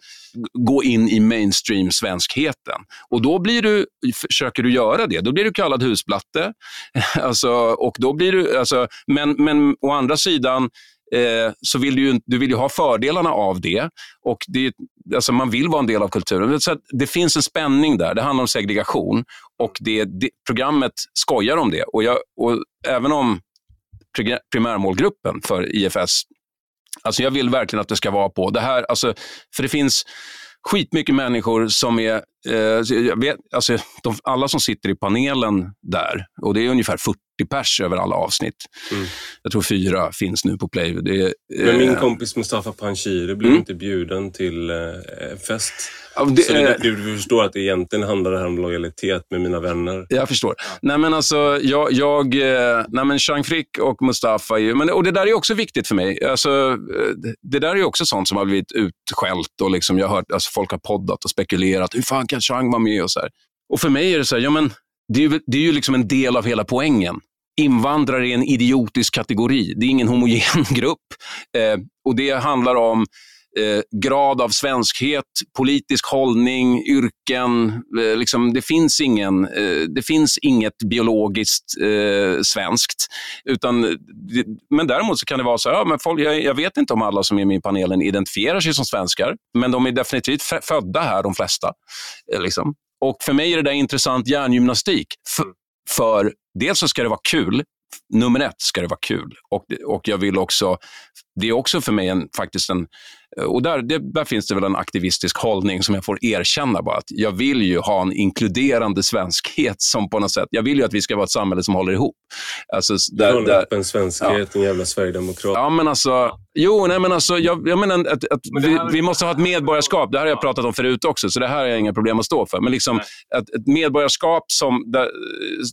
gå in i mainstream-svenskheten? Och då blir du, försöker du göra det, då blir du kallad husblatte. alltså, och då blir du, alltså, men, men å andra sidan, eh, så vill du, ju, du vill ju ha fördelarna av det. Och det, alltså man vill vara en del av kulturen. Så det finns en spänning där. Det handlar om segregation och det, det programmet skojar om det. Och, jag, och Även om primärmålgruppen för IFS Alltså jag vill verkligen att det ska vara på det här. Alltså, för det finns skitmycket människor som är... Eh, jag vet, alltså, de, alla som sitter i panelen där, och det är ungefär 40 pers över alla avsnitt. Mm. Jag tror fyra finns nu på Play. Eh, Men min kompis Mustafa Panshiri blev mm. inte bjuden till eh, fest. Ja, det, så det, du, du förstår att det egentligen handlar det här om lojalitet med mina vänner. Jag förstår. Nej, men alltså, jag, jag, eh, nej, men Chang Frick och Mustafa, är, men, och det där är också viktigt för mig. Alltså, eh, det där är också sånt som har blivit utskällt och liksom, jag har hört, alltså, folk har poddat och spekulerat. Hur fan kan Chang vara med? Och, så här. och för mig är det så här, ja, men, det är, det är ju liksom en del av hela poängen. Invandrare är en idiotisk kategori. Det är ingen homogen grupp. Eh, och Det handlar om eh, grad av svenskhet, politisk hållning, yrken. Eh, liksom, det, finns ingen, eh, det finns inget biologiskt eh, svenskt. Utan, men däremot så kan det vara så ja, men folk, jag, jag, vet inte om alla som är med i panelen identifierar sig som svenskar, men de är definitivt födda här, de flesta. Eh, liksom. Och För mig är det där intressant hjärngymnastik. För, för dels så ska det vara kul, nummer ett ska det vara kul. Och, och jag vill också, det är också för mig en, faktiskt en och där, det, där finns det väl en aktivistisk hållning som jag får erkänna. Bara, att jag vill ju ha en inkluderande svenskhet som på något sätt, jag vill ju att vi ska vara ett samhälle som håller ihop. Alltså, där, där, öppen svenskhet, ja. en jävla sverigedemokrat. Ja, men alltså, jo, nej, men alltså, jag, jag menar att, att men vi, vi, måste ha ett medborgarskap. Det här har jag pratat om förut också, så det här har jag inga problem att stå för. Men liksom, ett, ett medborgarskap som, där,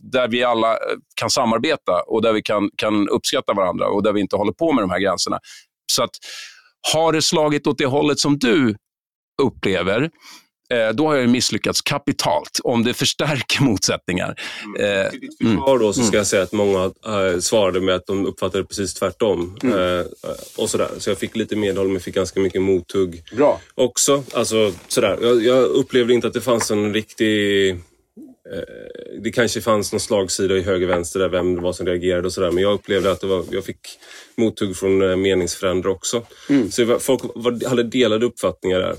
där vi alla kan samarbeta och där vi kan, kan uppskatta varandra och där vi inte håller på med de här gränserna. Så att har det slagit åt det hållet som du upplever, då har jag misslyckats kapitalt om det förstärker motsättningar. Mm. Eh, Till ditt försvar då så ska mm. jag säga att många äh, svarade med att de uppfattade det precis tvärtom. Mm. Och sådär. Så jag fick lite medhåll men fick ganska mycket mothugg Bra. också. Alltså, sådär. Jag, jag upplevde inte att det fanns en riktig Eh, det kanske fanns någon slagsida i höger-vänster där vem det var som reagerade och sådär. Men jag upplevde att var, jag fick mothugg från eh, meningsfränder också. Mm. Så folk hade delade uppfattningar där.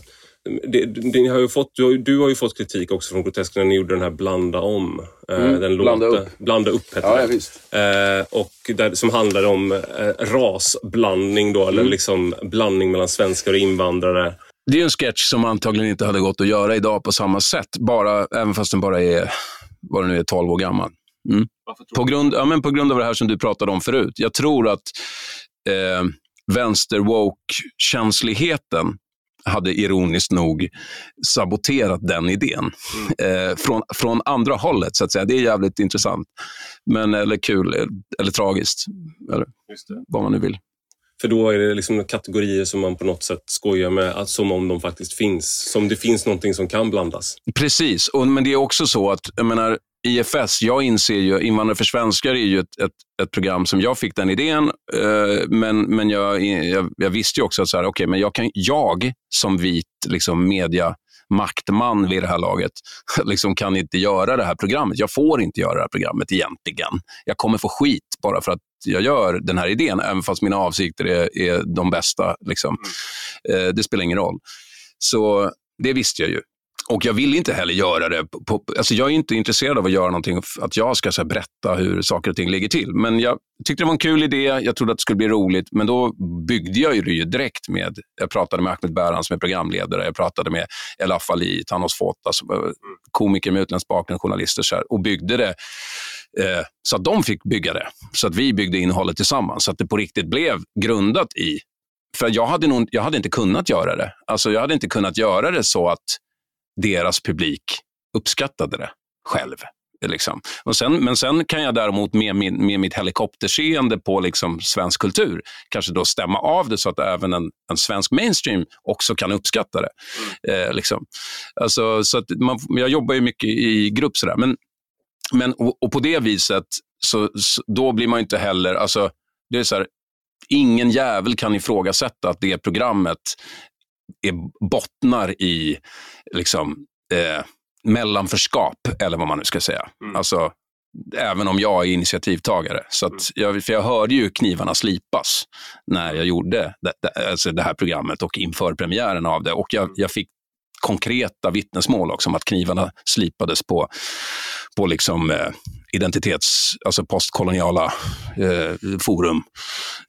Det, det, har ju fått, du, har, du har ju fått kritik också från Grotesk när ni gjorde den här Blanda om. Eh, mm, den blanda låten, upp. Blanda upp heter ja, det. Eh, och där, som handlade om eh, rasblandning då, mm. eller liksom blandning mellan svenskar och invandrare. Det är en sketch som antagligen inte hade gått att göra idag på samma sätt, bara, även fast den bara är, vad det nu är, 12 år gammal. Mm. På, grund, ja, men på grund av det här som du pratade om förut. Jag tror att eh, vänster-woke-känsligheten hade ironiskt nog saboterat den idén. Mm. Eh, från, från andra hållet, så att säga. Det är jävligt intressant. Men, eller kul, eller tragiskt. Eller vad man nu vill. För då är det liksom kategorier som man på något sätt skojar med, som om de faktiskt finns. Som det finns någonting som kan blandas. Precis, och, men det är också så att, jag menar, IFS, jag inser ju, Invandrare för svenskar är ju ett, ett, ett program som jag fick den idén, eh, men, men jag, jag, jag, visste ju också att så här, okay, men jag, kan, jag som vit liksom, media maktman vid det här laget liksom kan inte göra det här programmet. Jag får inte göra det här programmet egentligen. Jag kommer få skit bara för att jag gör den här idén, även fast mina avsikter är, är de bästa. Liksom. Mm. Eh, det spelar ingen roll. Så det visste jag ju. Och jag vill inte heller göra det. På, alltså jag är inte intresserad av att göra någonting, att jag ska så här, berätta hur saker och ting ligger till. Men jag tyckte det var en kul idé, jag trodde att det skulle bli roligt, men då byggde jag det ju direkt med, jag pratade med Ahmed Bäran som är programledare, jag pratade med Elaf Ali, Thanos Fota, eh, komiker med utländsk bakgrund, journalister, så här, och byggde det eh, så att de fick bygga det. Så att vi byggde innehållet tillsammans, så att det på riktigt blev grundat i för jag hade, nog, jag hade inte kunnat göra det. Alltså jag hade inte kunnat göra det så att deras publik uppskattade det själv. Liksom. Och sen, men sen kan jag däremot med, min, med mitt helikopterseende på liksom svensk kultur kanske då stämma av det så att även en, en svensk mainstream också kan uppskatta det. Mm. Eh, liksom. alltså, så att man, jag jobbar ju mycket i grupp sådär. Men, men, och, och på det viset, så, så, då blir man inte heller... Alltså, det är så här, ingen jävel kan ifrågasätta att det programmet är, bottnar i liksom, eh, mellanförskap, eller vad man nu ska säga. Mm. Alltså, även om jag är initiativtagare. Så mm. jag, för jag hörde ju knivarna slipas när jag gjorde det, det, alltså det här programmet och inför premiären av det. Och jag, mm. jag fick konkreta vittnesmål också om att knivarna slipades på, på liksom, eh, identitets, alltså postkoloniala eh, forum.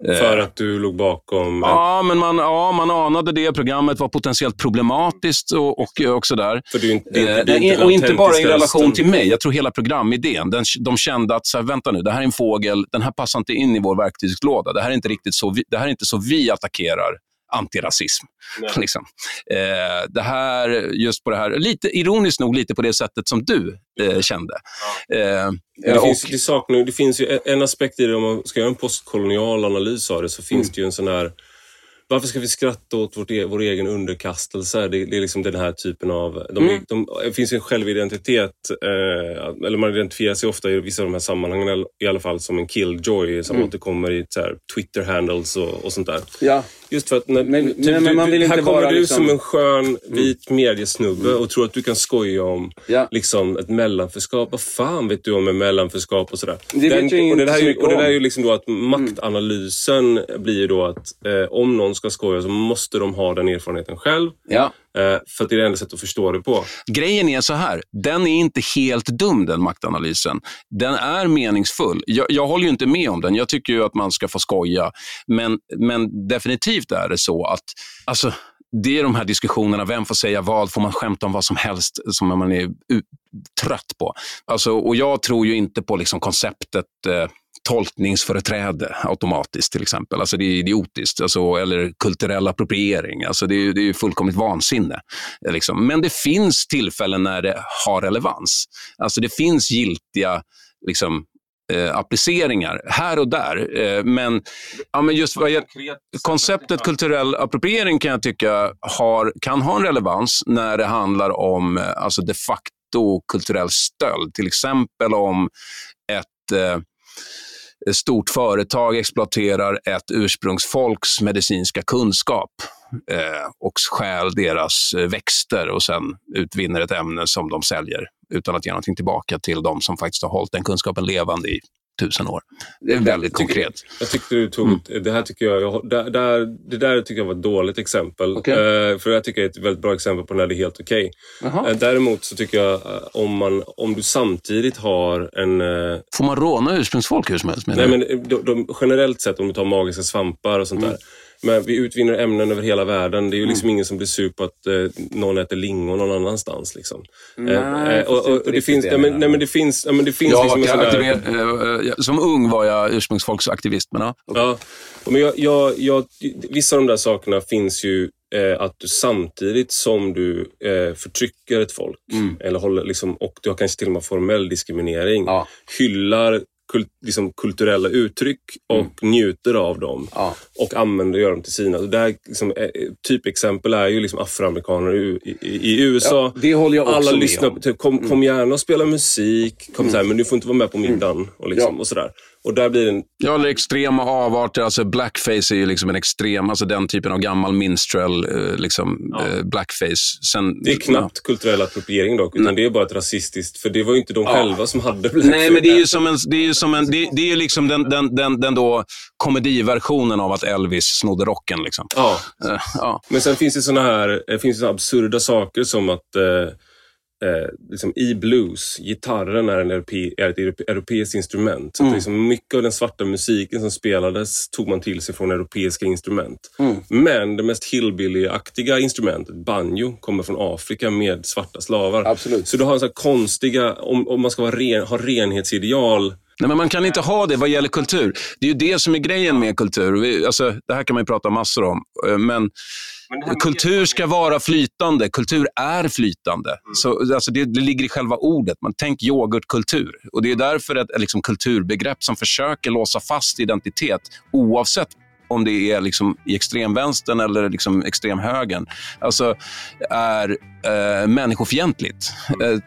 För att du låg bakom? Ja, men man, ja, man anade det. Programmet var potentiellt problematiskt och, och, och sådär. För är inte, det är inte, och inte bara i relation till mig. Jag tror hela programidén, den, de kände att, så här, vänta nu, det här är en fågel, den här passar inte in i vår verktygslåda. Det här är inte riktigt så vi, det här är inte så vi attackerar antirasism. Liksom. Eh, det här, just på det här, lite ironiskt nog, lite på det sättet som du eh, kände. Ja. Eh, det, finns, det, saknar, det finns ju en aspekt i det, om man ska göra en postkolonial analys av det, så finns mm. det ju en sån här varför ska vi skratta åt vårt, e-, vår egen underkastelse? Det, det är liksom den här typen av... De, mm. de, det finns en självidentitet, eh, eller man identifierar sig ofta i vissa av de här sammanhangen i alla fall som en killjoy som mm. återkommer i Twitter-handles och, och, sånt där. Ja. Just för att när, men, typ, men, men man vill du, här kommer du liksom... som en skön vit mm. mediesnubbe och tror att du kan skoja om ja. liksom, ett mellanförskap. Vad fan vet du om ett mellanförskap och sådär? Det Den, vet jag och det, här, och det där är ju liksom då att maktanalysen blir ju då att eh, om någon ska skoja så måste de ha den erfarenheten själv. Ja. Eh, för att det är det enda sättet att förstå det på. Grejen är så här, den är inte helt dum den maktanalysen. Den är meningsfull. Jag, jag håller ju inte med om den. Jag tycker ju att man ska få skoja. Men, men definitivt är det så att alltså, det är de här diskussionerna, vem får säga vad? Får man skämta om vad som helst som man är trött på? Alltså, och jag tror ju inte på liksom konceptet eh, tolkningsföreträde automatiskt till exempel. Alltså det är idiotiskt. Alltså, eller kulturell appropriering. Alltså det, är, det är fullkomligt vansinne. Liksom. Men det finns tillfällen när det har relevans. Alltså det finns giltiga liksom, eh, appliceringar här och där. Eh, men, ja, men just vad jag, konceptet kulturell appropriering kan jag tycka har, kan ha en relevans när det handlar om eh, alltså de facto kulturell stöld. Till exempel om ett eh, stort företag exploaterar ett ursprungsfolks medicinska kunskap eh, och stjäl deras eh, växter och sen utvinner ett ämne som de säljer utan att ge någonting tillbaka till de som faktiskt har hållit den kunskapen levande i tusen år. Det är väldigt jag konkret. Jag tyckte du tog, mm. det här tycker jag, jag där, där, det där tycker jag var ett dåligt exempel. Okay. Uh, för jag tycker det är ett väldigt bra exempel på när det är helt okej. Okay. Uh, däremot så tycker jag uh, om, man, om du samtidigt har en... Får man råna ursprungsfolk hur som helst? Nej, men de, de, generellt sett om du tar magiska svampar och sånt mm. där. Men vi utvinner ämnen över hela världen. Det är ju liksom mm. ingen som blir sur på att eh, någon äter lingon någon annanstans. Liksom. Nej, eh, eh och, och, det finns, det, men, nej, men det finns, ja, men det finns ja, liksom jag, där... Eh, som ung var jag ursprungsfolksaktivist. Men, ja. ja, men jag, jag, jag, vissa av de där sakerna finns ju eh, att du samtidigt som du eh, förtrycker ett folk, Mm. eller håller, liksom, och du har kanske till och med formell diskriminering, Ja. hyllar kult, liksom, kulturella uttryck och njuter av dem. Ja. Och använder och gör dem till sina. Det här, liksom, eh, typexempel är ju liksom afroamerikaner i, i, i USA. Ja, det håller jag också Alla med lyssnar, om. Mm. typ, kom, kom gärna och spela musik, kom så här, men du får inte vara med på middagen. Och, liksom, Ja. och, sådär. och där blir det en Ja, eller extrema avarter. Alltså blackface är ju liksom en extrem, alltså den typen av gammal minstrel, eh, liksom, eh, blackface. Sen, Det är knappt kulturell appropriering dock, utan det är bara ett rasistiskt, för det var ju inte de Ja. själva som hade blackface. Nej, men det är ju som en, det är ju som en, det, det är liksom den, den, den, den då komediversionen av att Elvis snodde rocken. Liksom. Ja. Eh, ja. Men sen finns det såna här det finns det absurda saker som att eh, eh, liksom i blues, gitarren är, en europe, är ett europe, europeiskt instrument. Så att liksom mycket av den svarta musiken som spelades tog man till sig från europeiska instrument. Men det mest hillbilly-aktiga instrumentet, banjo, kommer från Afrika med svarta slavar. Absolut. Så du har så konstiga, om, om man ska vara ren, ha renhetsideal, Nej, men man kan inte ha det vad gäller kultur. Det är ju det som är grejen med kultur. Vi, alltså, det här kan man ju prata massor om. Eh, Men, kultur ska vara flytande. Kultur är flytande. Så, alltså, det, det ligger i själva ordet. Man tänk yoghurtkultur. Och Det är därför ett, ett liksom, kulturbegrepp som försöker låsa fast identitet oavsett om det är liksom i extremvänstern eller liksom extremhögern, alltså är eh, människofientligt. Eh,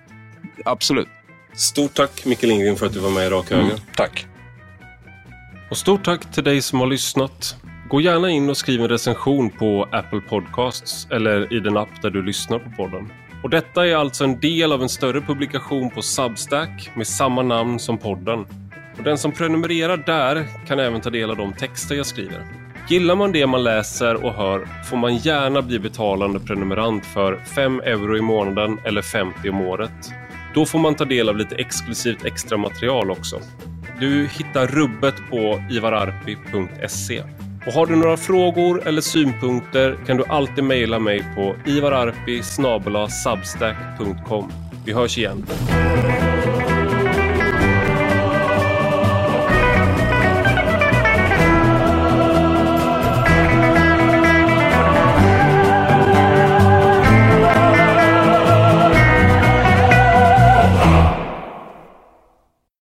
absolut. Stort tack Micke Lindgren för att du var med i Rak Höger. Tack. Och stort tack till dig som har lyssnat. Gå gärna in och skriv en recension på Apple Podcasts eller i den app där du lyssnar på podden. Och detta är alltså en del av en större publikation på Substack med samma namn som podden. Och den som prenumererar där kan även ta del av de texter jag skriver. Gillar man det man läser och hör får man gärna bli betalande prenumerant för 5 euro i månaden eller 50 om året. Då får man ta del av lite exklusivt extra material också. Du hittar rubbet på ivararpi.se. Och har du några frågor eller synpunkter kan du alltid mejla mig på ivararpi substack.com. Vi hörs igen.